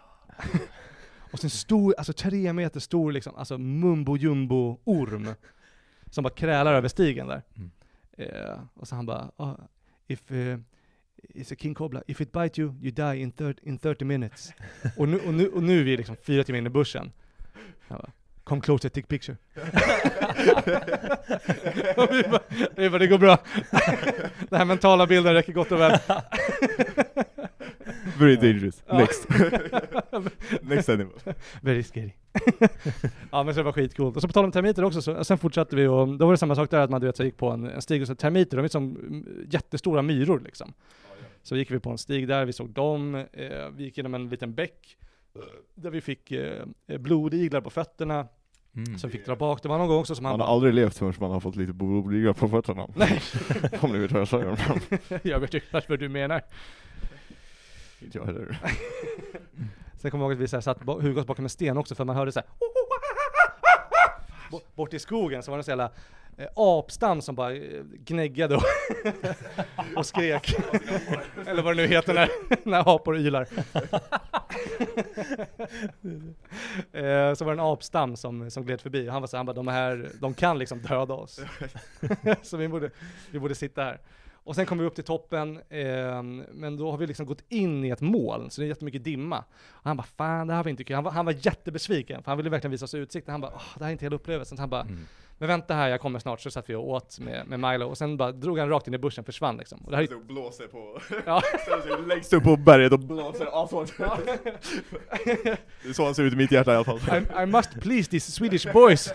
Och sen stor, alltså tre meter stor liksom, alltså mumbo jumbo orm. Som bara krälar över stigen där. Mm. Eh, och så han bara, oh, if uh, it's a king cobra, if it bite you, you die in, thir- in 30 minutes. [LAUGHS] och, nu, och, nu, och nu är vi liksom fyra timmar in i bussen. Han bara, come closer, take picture. [LAUGHS] vi bara, vi bara, det går bra. [LAUGHS] Den här mentala bilden räcker gott och väl. Very dangerous. Next. [LAUGHS] Next animal. Very scary. [LAUGHS] ja men så det var skitcoolt. Och så på tal om termiter också, så, sen fortsatte vi och då var det samma sak där att man du vet, så gick på en, en stig och så termiter, de är som mm, jättestora myror liksom. Så gick vi på en stig där, vi såg dem, eh, vi gick genom en liten bäck där vi fick eh, blodiglar på fötterna, Mm. som fick dra bak. Det var någon gång också som Man han har bara, aldrig levt förrän man har fått lite blodliga på fötterna. nej, [LAUGHS] Om ni vet vad jag säger. jag vet exakt vad du menar. Inte jag heller. Sen kommer jag ihåg att vi så här, satt oss bakom en sten också för man hörde så här. [LAUGHS] Bo- Bort i skogen så var det sån jävla eh, apstam som bara eh, gnäggade och, [LAUGHS] och skrek. [LAUGHS] Eller vad det nu heter när, när apor ylar. eh, så var det en apstam som, som gled förbi. Han var så här, han bara, de här, de kan liksom döda oss. så vi borde, vi borde sitta här. Och sen kom vi upp till toppen, eh, men då har vi liksom gått in i ett moln, så det är jättemycket dimma. Och han bara, fan det här var inte kul. Han var, han var jättebesviken, för han ville verkligen visa oss utsikten. Han bara, Åh, det här är inte hela upplevelsen. Så han bara, Mm. men vänta här, jag kommer snart. Så satt vi och åt med, med Milo, och sen bara drog han rakt in i bussen, försvann liksom. Och det här är, Så blåser på, [LAUGHS] ja, [LAUGHS] längst upp på berget och blåser ashårt. [LAUGHS] Det är så han ser ut i mitt hjärta i alla fall. I, I must please these Swedish boys.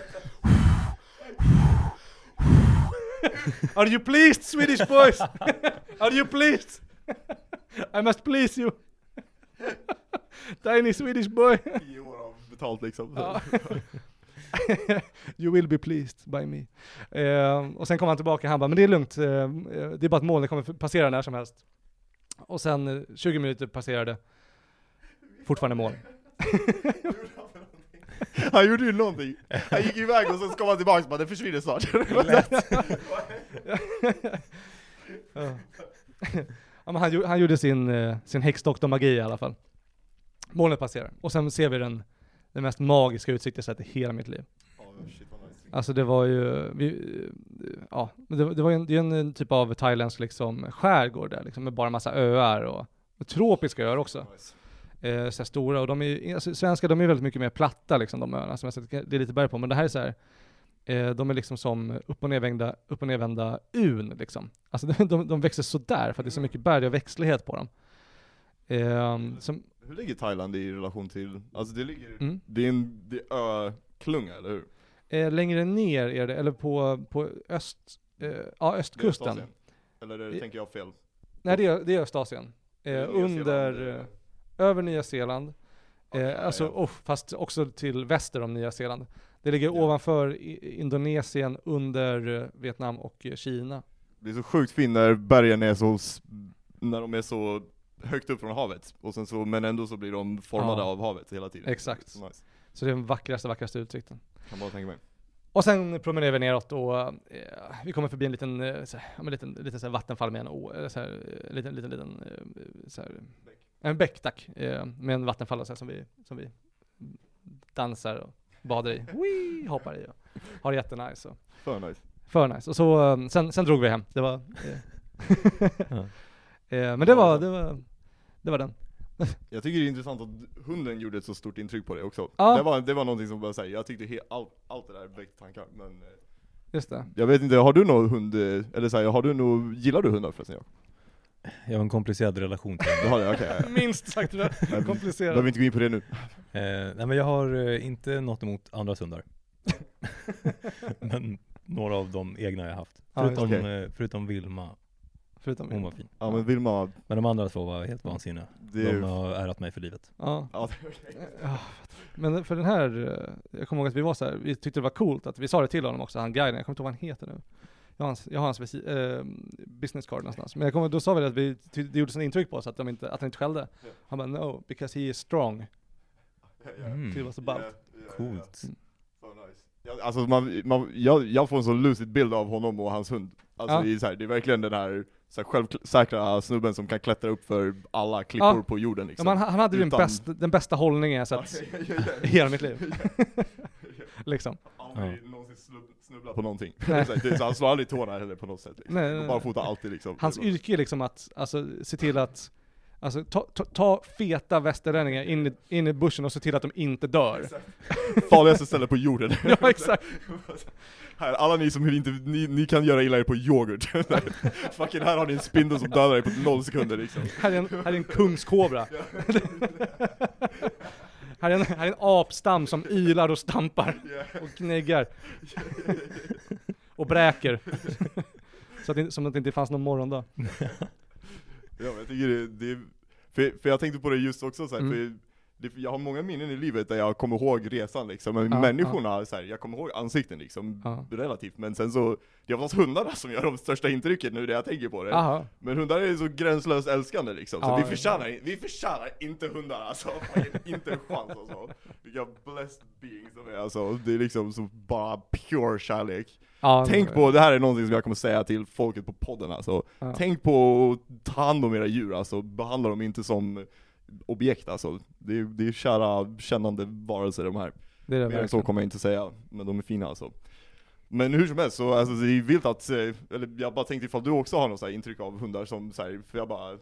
[LAUGHS] Are you pleased Swedish boys? [LAUGHS] Are you pleased? [LAUGHS] I must please you. Tiny Swedish boy. Tio år av betalt liksom. Ja. you will be pleased by me. Eh, och sen kom han tillbaka han bara, men det är lugnt, eh, eh, det är bara ett moln, det kommer passera när som helst. Och sen eh, 20 minuter passerade, fortfarande moln. [LAUGHS] Han gjorde ju någonting. Han gick iväg och sen kom han tillbaka och bara det försvinner snart. [LAUGHS] ja. ja, men han, han gjorde sin, eh, sin häxdoktor-magi i alla fall. Molnet passerar, och sen ser vi den, den mest magiska utsikt jag sett i hela mitt liv. Alltså det var ju, vi, ja, det, det var ju en, det är en, en typ av thailändsk liksom skärgård där liksom, med bara massa öar och, och tropiska öar också. Eh, så stora, och de är alltså, svenska de är väldigt mycket mer platta liksom de öarna som jag sett, det är lite berg på, men det här är så här, eh, de är liksom som upp och nervända, upp och nervända un liksom. Alltså [LAUGHS] de, de, växer sådär för att det är så mycket berg och växtlighet på dem. Eh, som, Hur ligger Thailand i relation till, alltså det ligger, mm. det är en det är öklunga eller hur? eh, längre ner är det, eller på, på öst, eh, ja östkusten. Eller det, tänker jag fel? Nej det är, det är Östasien. Eh, under, över Nya Zeeland. okej, Eh, alltså, ja. oh, fast också till väster om Nya Zeeland. Det ligger Ja. ovanför Indonesien, under eh, Vietnam och eh, Kina. Det är så sjukt fint när bergen är så, när de är så högt upp från havet, och sen så, men ändå så blir de formade Ja. av havet hela tiden. Exakt. Så nice. Så det är den vackraste, vackraste utsikten. Kan bara tänka mig. Och sen promenerar vi neråt och eh, vi kommer förbi en liten, eh, så här, ja, men liten, liten så här vattenfall med en å, eller så här, eh, liten, liten, liten, eh, så här, en bäck tack, eh, med en vattenfall så som, vi, som vi dansar och badar i, Wee, hoppar i och har det jättenice. Och, För nice. för nice. Och så, eh, sen, sen drog vi hem. Det var, eh, [LAUGHS] [LAUGHS] eh, men det var, det var, det var den. [LAUGHS] Jag tycker det är intressant att hunden gjorde ett så stort intryck på dig också. Ja. Det, var, det var någonting som bara säga. jag tyckte he, allt, allt det där väckte tankar, men eh, Just det. jag vet inte, har du någon hund, eh, eller så här, har du någon, gillar du hundar förresten? Ja? Jag har en komplicerad relation till Du har det? Okej. ja, Minst sagt ja. Behöver komplicerat. vi inte gå in på det nu? Eh, nej men jag har eh, inte något emot andras hundar. [LAUGHS] men några av de egna jag haft. Ja, Förutom, okej. eh, förutom Vilma, Förutom hon var fin. Ja men Vilma, Men de andra två var helt vansinniga. det är De har ärat mig för livet. Ja. Ja, det är okej. Ja, Men för den här, eh, jag kommer ihåg att vi var så här, vi tyckte det var coolt att vi sa det till honom också, han guiden, jag kommer inte ihåg vad han heter nu. Jag har hans, jag har hans eh, business card någonstans. Men jag kommer, då sa vi att vi, det gjorde sån intryck på oss att, de inte, att han inte skällde. Han bara no, because he is strong. Mm. Det var så ballt. Coolt. Nice. Ja, alltså man, man, jag, jag får en så lucid bild av honom och hans hund. Alltså Ja. i så här, det är verkligen den här, så här självsäkra snubben som kan klättra upp för alla klippor Ja. på jorden Ja, liksom. men han, han hade ju den, Utan- bäst, den bästa hållningen jag sett Ja, ja, ja, i hela mitt liv. Liksom. Aldrig någonsin snubb- snubblat på någonting. [LAUGHS] Så här, det är så, han slår aldrig tårna heller på något sätt. Liksom. Nej, nej, nej. bara fotar alltid liksom. Hans bara- yrke är liksom att, alltså se till att Alltså ta, ta, ta feta västerlänningar in i, in i bussen och se till att de inte dör. Farligaste stället på jorden. [LAUGHS] Ja exakt. [LAUGHS] Här, alla ni som inte, ni, ni kan göra illa er på yoghurt. Fucking här har ni en spindel som dödar er på noll sekunder liksom. Här är en, här är en kungskobra. Här, är en, här är en apstam som ylar och stampar och knäggar. och bräker. [LAUGHS] Så att det, som att det inte fanns någon morgondag. [LAUGHS] Ja, men jag tycker det, det är, för, för jag tänkte på det just också så här, Mm. för det, jag har många minnen i livet där jag kommer ihåg resan liksom, men Ja, människorna, Så här, jag kommer ihåg ansikten liksom, Ja. relativt, men sen så, det är oftast hundarna som gör de största intrycken nu när jag tänker på det. Aha. Men hundar är så gränslöst älskande liksom, så Ja, vi, ja. förtjänar, vi förtjänar inte hundar alltså, inte en chans alltså. Vilka blessed beings de är alltså, det är liksom så bara pure kärlek. Ja, Tänk på, det här är någonting som jag kommer säga till folket på podden alltså. Ja. Tänk på att ta hand om era djur alltså, behandla dem inte som objekt alltså. Det är, det är kära, kännande varelser de här. Det är det Mer än så kommer jag inte säga, men de är fina alltså. Men hur som helst, så alltså, det är vilt att, eh, eller jag bara tänkte ifall du också har något så här intryck av hundar som så här, för jag bara,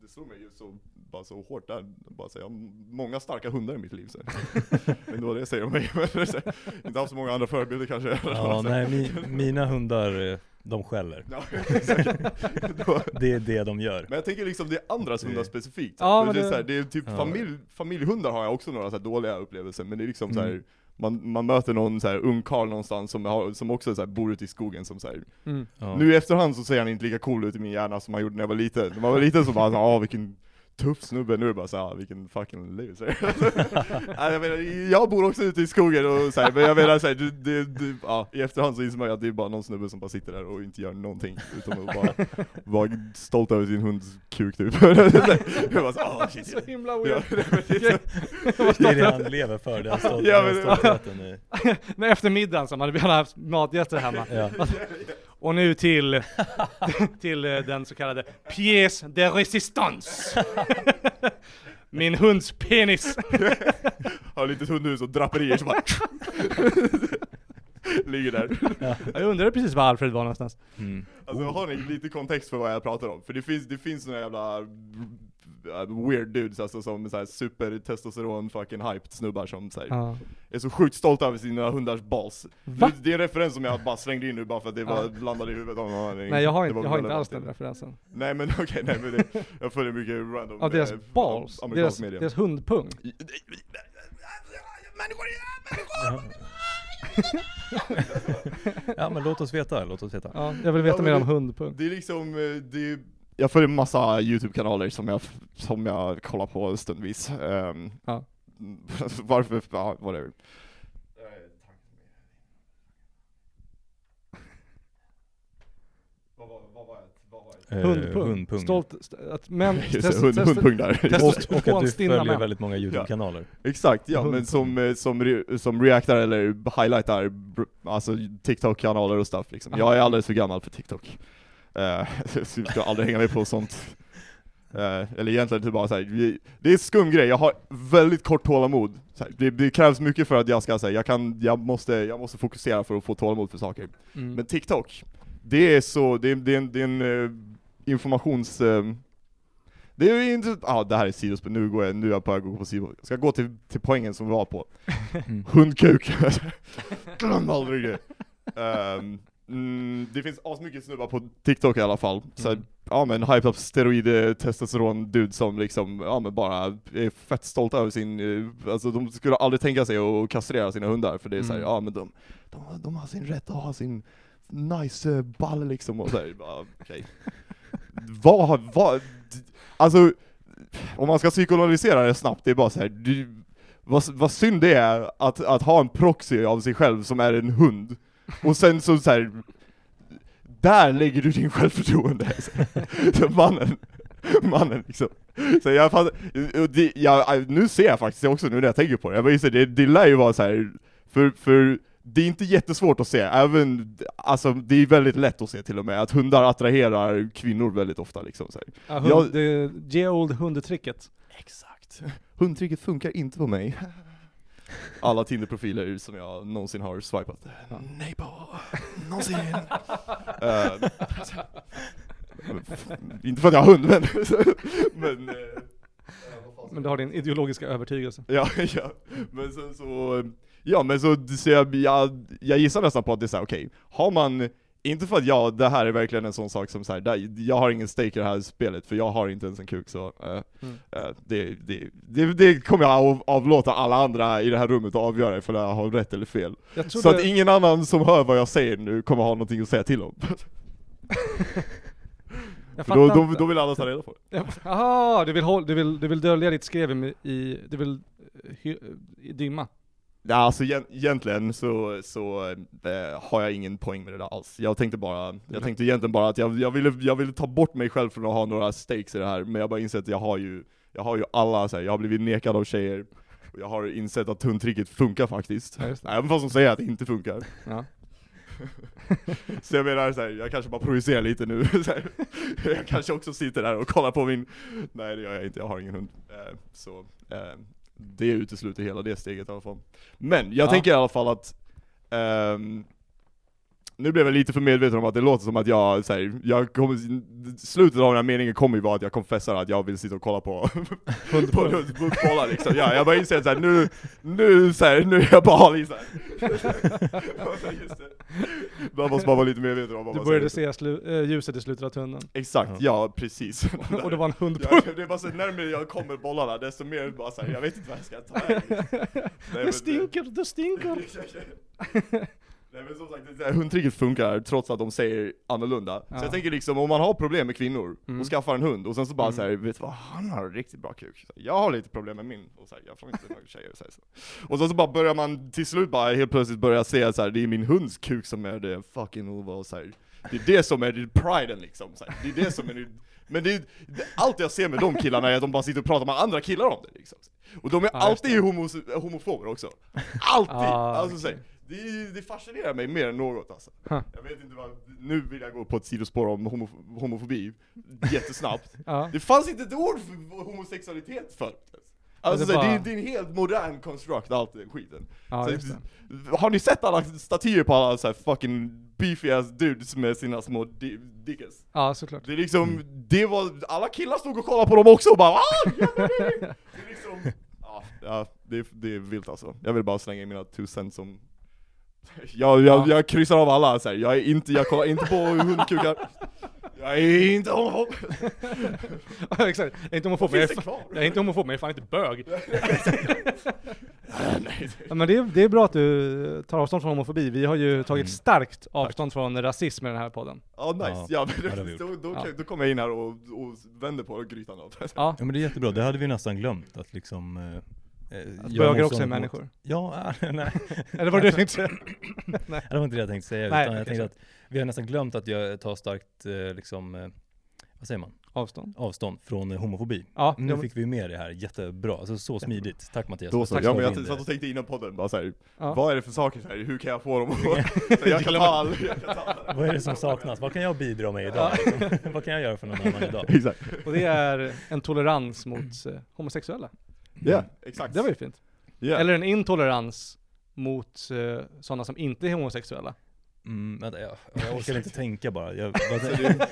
det slog mig ju så, bara så hårt där, bara så jag har många starka hundar i mitt liv så. [LAUGHS] Men det var det jag säger om mig, [LAUGHS] inte haft så många andra förebilder kanske. Ja, [LAUGHS] nej, mi, mina hundar, de skäller. Ja, exakt. [LAUGHS] Då- Det är det de gör. Men jag tänker liksom det är andras hundar specifikt. Ja, men det, är det- så här, det är typ Ja. familj, familjehundar har jag också några så här dåliga upplevelser, men det är liksom så här, Mm. man, man möter någon så här ung karl någonstans som, har, som också så här, bor ute i skogen som så här, Mm. Ja. Nu i efterhand så ser han inte lika cool ut i min hjärna som han gjorde när jag var liten. När man var liten så bara ah vilken tuff snubbe, nu är det bara såhär, ah, vilken fucking loser. [LAUGHS] Jag, menar, jag bor också ute i skogen och så här, men jag menar såhär, det, det, det, ja, i efterhand så inser man att det är bara någon snubbe som bara sitter där och inte gör någonting, utan att bara [LAUGHS] vara stolt över sin hunds kuk typ. [LAUGHS] jag bara så, ah, shit. Så himla Ja, weird. Det är det han lever för, den, stol- Ja, men- stoltheten. efter middagen så hade vi alla haft matgäster hemma. Ja. Och nu till, [LAUGHS] till eh, den så kallade pièce de résistance. [LAUGHS] Min hunds penis. [LAUGHS] Har ett litet hundhus och draperier som bara Ligger där. Jag undrade precis var Alfred var någonstans. Mm. Alltså har ni lite kontext för vad jag pratar om? För det finns, det finns såna jävla weird dudes alltså som så här super testosteron fucking hyped snubbar som så här, Ja. är så sjukt stolta över sina hundars balls. Va? Det, det är en referens som jag bara slängde in nu bara för att det var, landade i huvudet av någon anledning. Nej jag har inte, jag har inte alls den referensen. Nej men [LAUGHS] okej, nej men det, jag följer mycket random Av deras eh, balls? Deras, media. deras hundpung? [LAUGHS] Människor, Ja. ja men låt oss veta, låt oss veta. Ja, jag vill veta Ja, mer om det- hundpung. Det är liksom, eh, det är, jag följer massa YouTube-kanaler som jag, som jag kollar på stundvis. Um, Ja. [LAUGHS] Varför, ja, whatever. Eh, Hundpung. hundpung. Stolt, st- att män... [LAUGHS] Just det, test- hund, test- hundpung där. test- Och, och att du följer män. väldigt många YouTube-kanaler. Exakt, ja, Hundpung. men som, eh, som, re- som reactar eller highlightar, alltså TikTok-kanaler och stuff liksom. Jag är alldeles för gammal för TikTok. Uh, jag ska aldrig hänga med på sånt. Eh, eller egentligen typ bara såhär, det är en skum grej, jag har väldigt kort tålamod. Här, det, det krävs mycket för att jag ska säga, jag kan, jag måste, jag måste fokusera för att få tålamod för saker. Mm. Men TikTok, det är så, det är, det är en, det är en eh, informations... eh, det är inte, ja det här är sidospår, nu går jag, nu är jag på väg att gå på sidospår. Jag ska gå till, till poängen som vi var på. [LAUGHS] Mm. Hundkuk! [LAUGHS] Glöm aldrig det! Ehm, mm, det finns asmycket snubbar på TikTok i alla fall, så Mm. ja men hyped up steroid testosteron dude som liksom, ja men bara är fett stolta över sin, eh, alltså de skulle aldrig tänka sig att kastrera sina hundar för det är Mm. ja men de, de, de har sin rätt att ha sin nice eh, ball liksom och såhär, okej. [LAUGHS] vad, har- vad, alltså om man ska psykoanalysera det snabbt, det är bara såhär, du, vad, vad synd det är att, att ha en proxy av sig själv som är en hund, och sen så, så här, där lägger du din självförtroende. [LAUGHS] Så mannen, mannen liksom. Så jag och det, jag, nu ser jag faktiskt också nu när jag tänker på det, jag bara det, det lär ju vara så här för, för det är inte jättesvårt att se, även, alltså det är väldigt lätt att se till och med, att hundar attraherar kvinnor väldigt ofta liksom så här. Ja, hund, Jag- det ge old hundetricket. Exakt. Hundtricket funkar inte på mig. [LAUGHS] Alla Tinder-profiler som jag någonsin har swipat. Nej på, någonsin. [LAUGHS] Eh, inte för att jag har hund men, men eh, Men du har din ideologiska övertygelse. Ja, [LAUGHS] ja, men sen så, ja men så, så jag, jag, jag gissar nästan på att det är såhär, okej, har man, inte för att jag, det här är verkligen en sån sak som såhär, där, jag har ingen stake i det här spelet, för jag har inte ens en kuk så, eh, Mm. eh, det, det, det, det kommer jag av, avlåta alla andra i det här rummet att avgöra ifall jag har rätt eller fel. Så att ingen annan som hör vad jag säger nu kommer ha någonting att säga till om. [LAUGHS] då, då, då vill alla ta reda på det. Jaha, du vill, håll, du, vill, du vill dölja ditt skrev i, i du vill eh, hy, i dimma? Ja, alltså egent- egentligen så, så eh, har jag ingen poäng med det där alls. Jag tänkte bara, jag tänkte egentligen bara att jag, jag, ville, jag ville ta bort mig själv från att ha några stakes i det här, men jag bara insett att jag har ju, jag har ju alla så här, jag har blivit nekad av tjejer, och jag har insett att hundtricket funkar faktiskt. Ja. Även fast de säger att det inte funkar. Ja. [LAUGHS] Så jag menar så här, jag kanske bara projicerar lite nu. [LAUGHS] Här. Jag kanske också sitter där och kollar på min, nej det gör jag inte, jag har ingen hund. Eh, Så eh, det utesluter hela det steget i alla fall. Men jag Ja. tänker i alla fall att ehm, nu blev jag lite för medveten om att det låter som att jag, så här, jag kommer, slutet av den här meningen kommer ju vara att jag konfessar att jag vill sitta och kolla på [LAUGHS] på hundbolla liksom. Ja, jag bara inser att så här, nu, nu, så här, nu är jag såhär. [LAUGHS] Just det. Man måste bara vara lite medveten om vad Du började se slu, äh, ljuset i slutet av tunneln. Exakt, ja precis. [LAUGHS] Och det var en hund Ja, det är bara så närmare jag kommer bollarna, desto mer bara såhär, jag vet inte vad jag ska ta men Det stinker, det stinker! Nej men som sagt, här hundtricket funkar trots att de säger annorlunda. Ja. Så jag tänker liksom, om man har problem med kvinnor Mm. och skaffar en hund och sen så bara Mm. såhär, vet du vad, han har en riktigt bra kuk. Så jag har lite problem med min, och så här, jag får inte några tjejer. Så här, så. Och sen så bara börjar man till slut bara helt plötsligt börja se så här, det är min hunds kuk som är det fucking Ova och så här. Det är det som är det priden liksom. Så här. Det är det som är det, men det, är- allt jag ser med de killarna är att de bara sitter och pratar med andra killar om det liksom. Och de är Ja, alltid homos, homofober också. Alltid! Ah, alltså, så okej. här, det, det fascinerar mig mer än något alltså. Huh. Jag vet inte vad, nu vill jag gå på ett sidospår om homo, homofobi, jättesnabbt. [LAUGHS] Ja. Det fanns inte ett ord för homosexualitet förut. Alltså det det, det, bara- är, det är en helt modern construct allt den skiten. Ja, Så det. Har ni sett alla statyer på alla så här fucking beefy ass dudes med sina små di- dickes? Ja, såklart. Det är liksom, det var, alla killar stod och kollade på dem också och bara ah, det är-" Det liksom, [LAUGHS] ja, ja det, är- det är vilt alltså. Jag vill bara slänga in mina cents som [LAUGHS] jag, jag, Ja. jag kryssar av alla så här. jag är inte, jag kollar inte på hundkukar Jag är inte homofob! [LAUGHS] Ja, exakt. Jag är inte homofob, men jag är, det kvar? fa- jag är inte homofob, men jag är fan inte bög. [LAUGHS] Nej, Ja, men det, är, det är bra att du tar avstånd från homofobi. Vi har ju tagit Mm. starkt avstånd från rasism i den här podden. Ja nice, Ja, ja, det har men vi då, då, Ja. då kommer jag in här och, och vänder på grytan då. Ja, Ja men det är jättebra, det hade vi nästan glömt att liksom eh, att göra bögar också är mot- människor. Ja, äh, [LAUGHS] nej. Eller var det du tänkte säga? [LAUGHS] det var inte det jag tänkte säga, Nej, utan jag tänkte att vi har nästan glömt att jag tar starkt, eh, liksom, eh, vad säger man, Avstånd. avstånd från eh, homofobi. Ja, Nu fick vi med det här, jättebra, alltså så smidigt. Tack Mattias. Då så, Tack ja, så men jag satt och tänkte innan podden, bara såhär, ja. vad är det för saker så här, hur kan jag få dem att... [LAUGHS] Så jag kan ta all, jag kan ta all. Vad är det som saknas? Vad kan jag bidra med idag? Vad kan jag göra för någon annan idag? Exakt. Och det är en tolerans mot eh, homosexuella. Ja, exakt. Det var ju fint. Ja. Eller en intolerans mot eh, sådana som inte är homosexuella. Mm, vänta, jag, jag [LAUGHS] orkar inte tänka bara. Jag, [LAUGHS] det,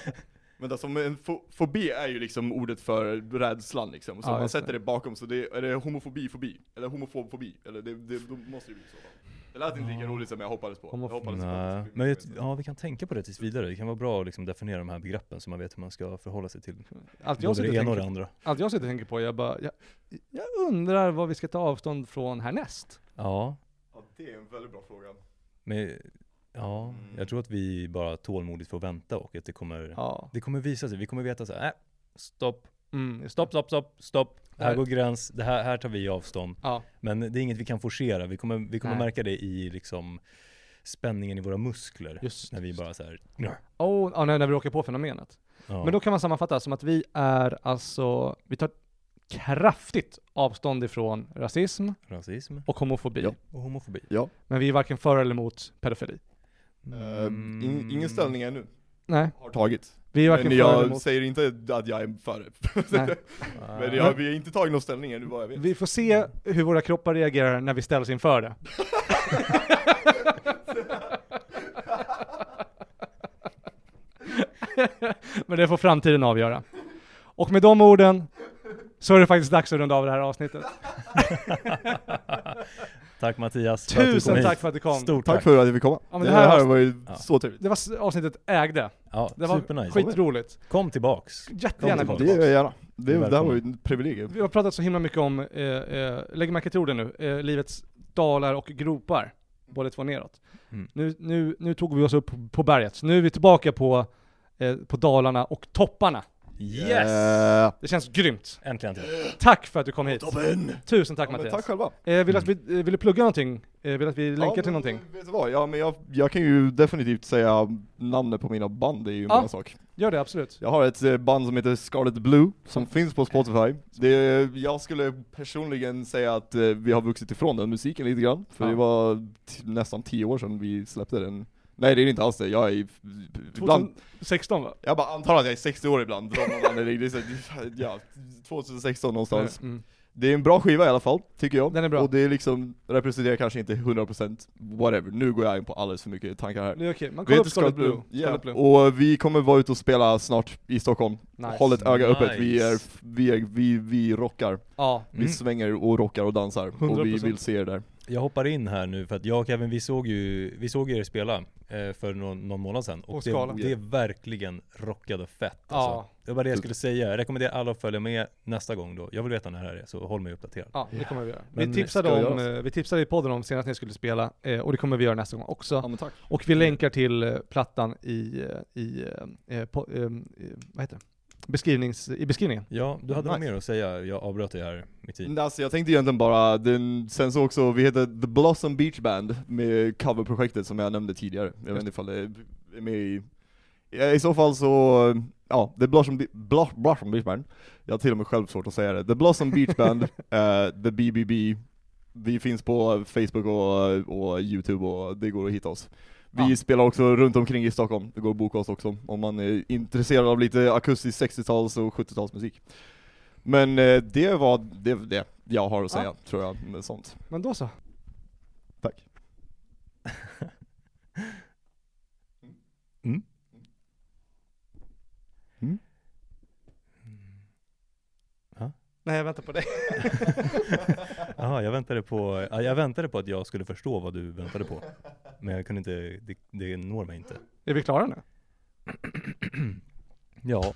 men alltså, en fo fobi är ju liksom ordet för rädslan liksom, så Ja, man sätter det. det bakom så det, är det homofobi fobi? Eller homofobfobi? Eller det, det, då måste det bli så va? Det lät inte lika roligt som jag hoppades på. Jag hoppades på Nej, men jag, ja vi kan tänka på det tills vidare. Det kan vara bra att liksom definiera de här begreppen så man vet hur man ska förhålla sig till Allt jag, både det ena och tänker, det andra. allt jag sitter och tänker på, jag bara, jag, jag undrar vad vi ska ta avstånd från härnäst. Ja, Ja, det är en väldigt bra fråga. men ja, Mm. jag tror att vi bara tålmodigt får vänta och att det kommer, Ja. det kommer visa sig. Vi kommer veta så här, äh, stopp, Mm, stopp, stopp, stopp, stopp. Här går gräns, det här, här tar vi avstånd. Ja. Men det är inget vi kan forcera. Vi kommer, vi kommer Nej. märka det i liksom spänningen i våra muskler. Just När vi just bara så här, Oh, ja, när när vi råkar på fenomenet. ja. Men då kan man sammanfatta som att vi är alltså, vi tar kraftigt avstånd ifrån rasism rasism och homofobi. Ja. och homofobi. Ja. Men vi är varken för eller emot pedofili. Mm. in, ingen ställning ännu. Nej, Har tagit. vi är varken Men för eller jag emot. säger inte att jag är för det. [LAUGHS] Men jag, vi har inte tagit någon ställning ännu vad jag vet. Vi får se hur våra kroppar reagerar när vi ställs inför det. [LAUGHS] Men det får framtiden avgöra. Och med de orden så är det faktiskt dags att runda av det här avsnittet. [LAUGHS] tack Mattias för att du Tusen kom tack hit. för att du kom. Stort Tack tack. för att jag fick komma. Ja, men det, det här här var- ju Ja. så trevligt. Det var avsnittet ägde. Ja, Det var supernice. skitroligt. Kom tillbaks. Jättegärna Kom kom Det tillbaka. gör jag gärna. Det, är det här var ju välkommen. ett privilegium. Vi har pratat så himla mycket om, eh, eh, lägg märke till orden nu, eh, livets dalar och gropar. Båda två neråt. Mm. Nu, nu, nu tog vi oss upp på berget. Nu är vi tillbaka på, eh, på dalarna och topparna. Yes! Yeah. Det känns grymt. Äntligen till. Tack för att du kom hit. Toppen! Tusen tack Ja, Mattias. tack själva. Eh, vill, att vi, eh, vill du plugga någonting? Eh, vill att vi länkar ja, till men, någonting? Vet du vad? Ja, men jag, jag kan ju definitivt säga namnet på mina band, det är ju en Ja. bra sak. Gör det absolut. Jag har ett eh, band som heter Scarlet Blue, som finns på Spotify. Det, jag skulle personligen säga att eh, vi har vuxit ifrån den musiken lite grann, för Ja. det var nästan tio år sedan vi släppte den. Nej det är inte alls det, jag är ibland, 2016 va? jag bara antar att jag är 60 år ibland, ja, 2016 någonstans. Mm. Det är en bra skiva i alla fall, tycker jag. Den är bra. Och det är liksom, representerar kanske inte 100% whatever, nu går jag in på alldeles för mycket tankar här. Det är okej, man Vi kollar heter Scarlet Blue. Ja. Blue. och vi kommer vara ute och spela snart i Stockholm. Nice. Håll ett öga öppet, vi är, Nice. vi är, vi, vi rockar. Ja. Vi Mm. svänger och rockar och dansar, och vi 100%. vill se er där. Jag hoppar in här nu för att jag och Kevin, vi såg ju, vi såg er spela för någon, någon månad sedan och Skala. det, det är verkligen rockade fett alltså. Ja. Det var det jag skulle säga, jag rekommenderar alla att följa med nästa gång då. Jag vill veta när det här är, så håll mig uppdaterad. Ja, det kommer vi göra. Men vi, tipsade om, eh, vi tipsade i podden om senast ni skulle spela, eh, och det kommer vi göra nästa gång också. men tack. Och vi länkar till eh, plattan i, eh, i, eh, på, eh, i vad heter det? Beskrivnings, i beskrivningen. Ja, du hade något Nice. mer att säga, jag avbröt dig här mitt i. Alltså jag tänkte egentligen bara, den, sen så också, vi heter The Blossom Beach Band med coverprojektet som jag nämnde tidigare. Jag vet inte ifall det är med i... I så fall så, ja, The Blossom, Be- Blo- Blossom Beach Band. Jag har till och med själv svårt att säga det. The Blossom Beach Band, [LAUGHS] eh, The BBB. Vi finns på Facebook och, och Youtube och det går att hitta oss. Vi Ja. spelar också runt omkring i Stockholm, det går att boka oss också om man är intresserad av lite akustisk 60-tals och 70-talsmusik. Men eh, det var det, det jag har att säga, Ja. tror jag, med sånt. Men då så. Tack. [LAUGHS] Mm. Nej, jag väntar på dig. [LAUGHS] Jaha, jag väntade på, ja, jag väntade på att jag skulle förstå vad du väntade på. Men jag kunde inte, det, det når mig inte. Är vi klara nu? [CLEARS THROAT] Ja.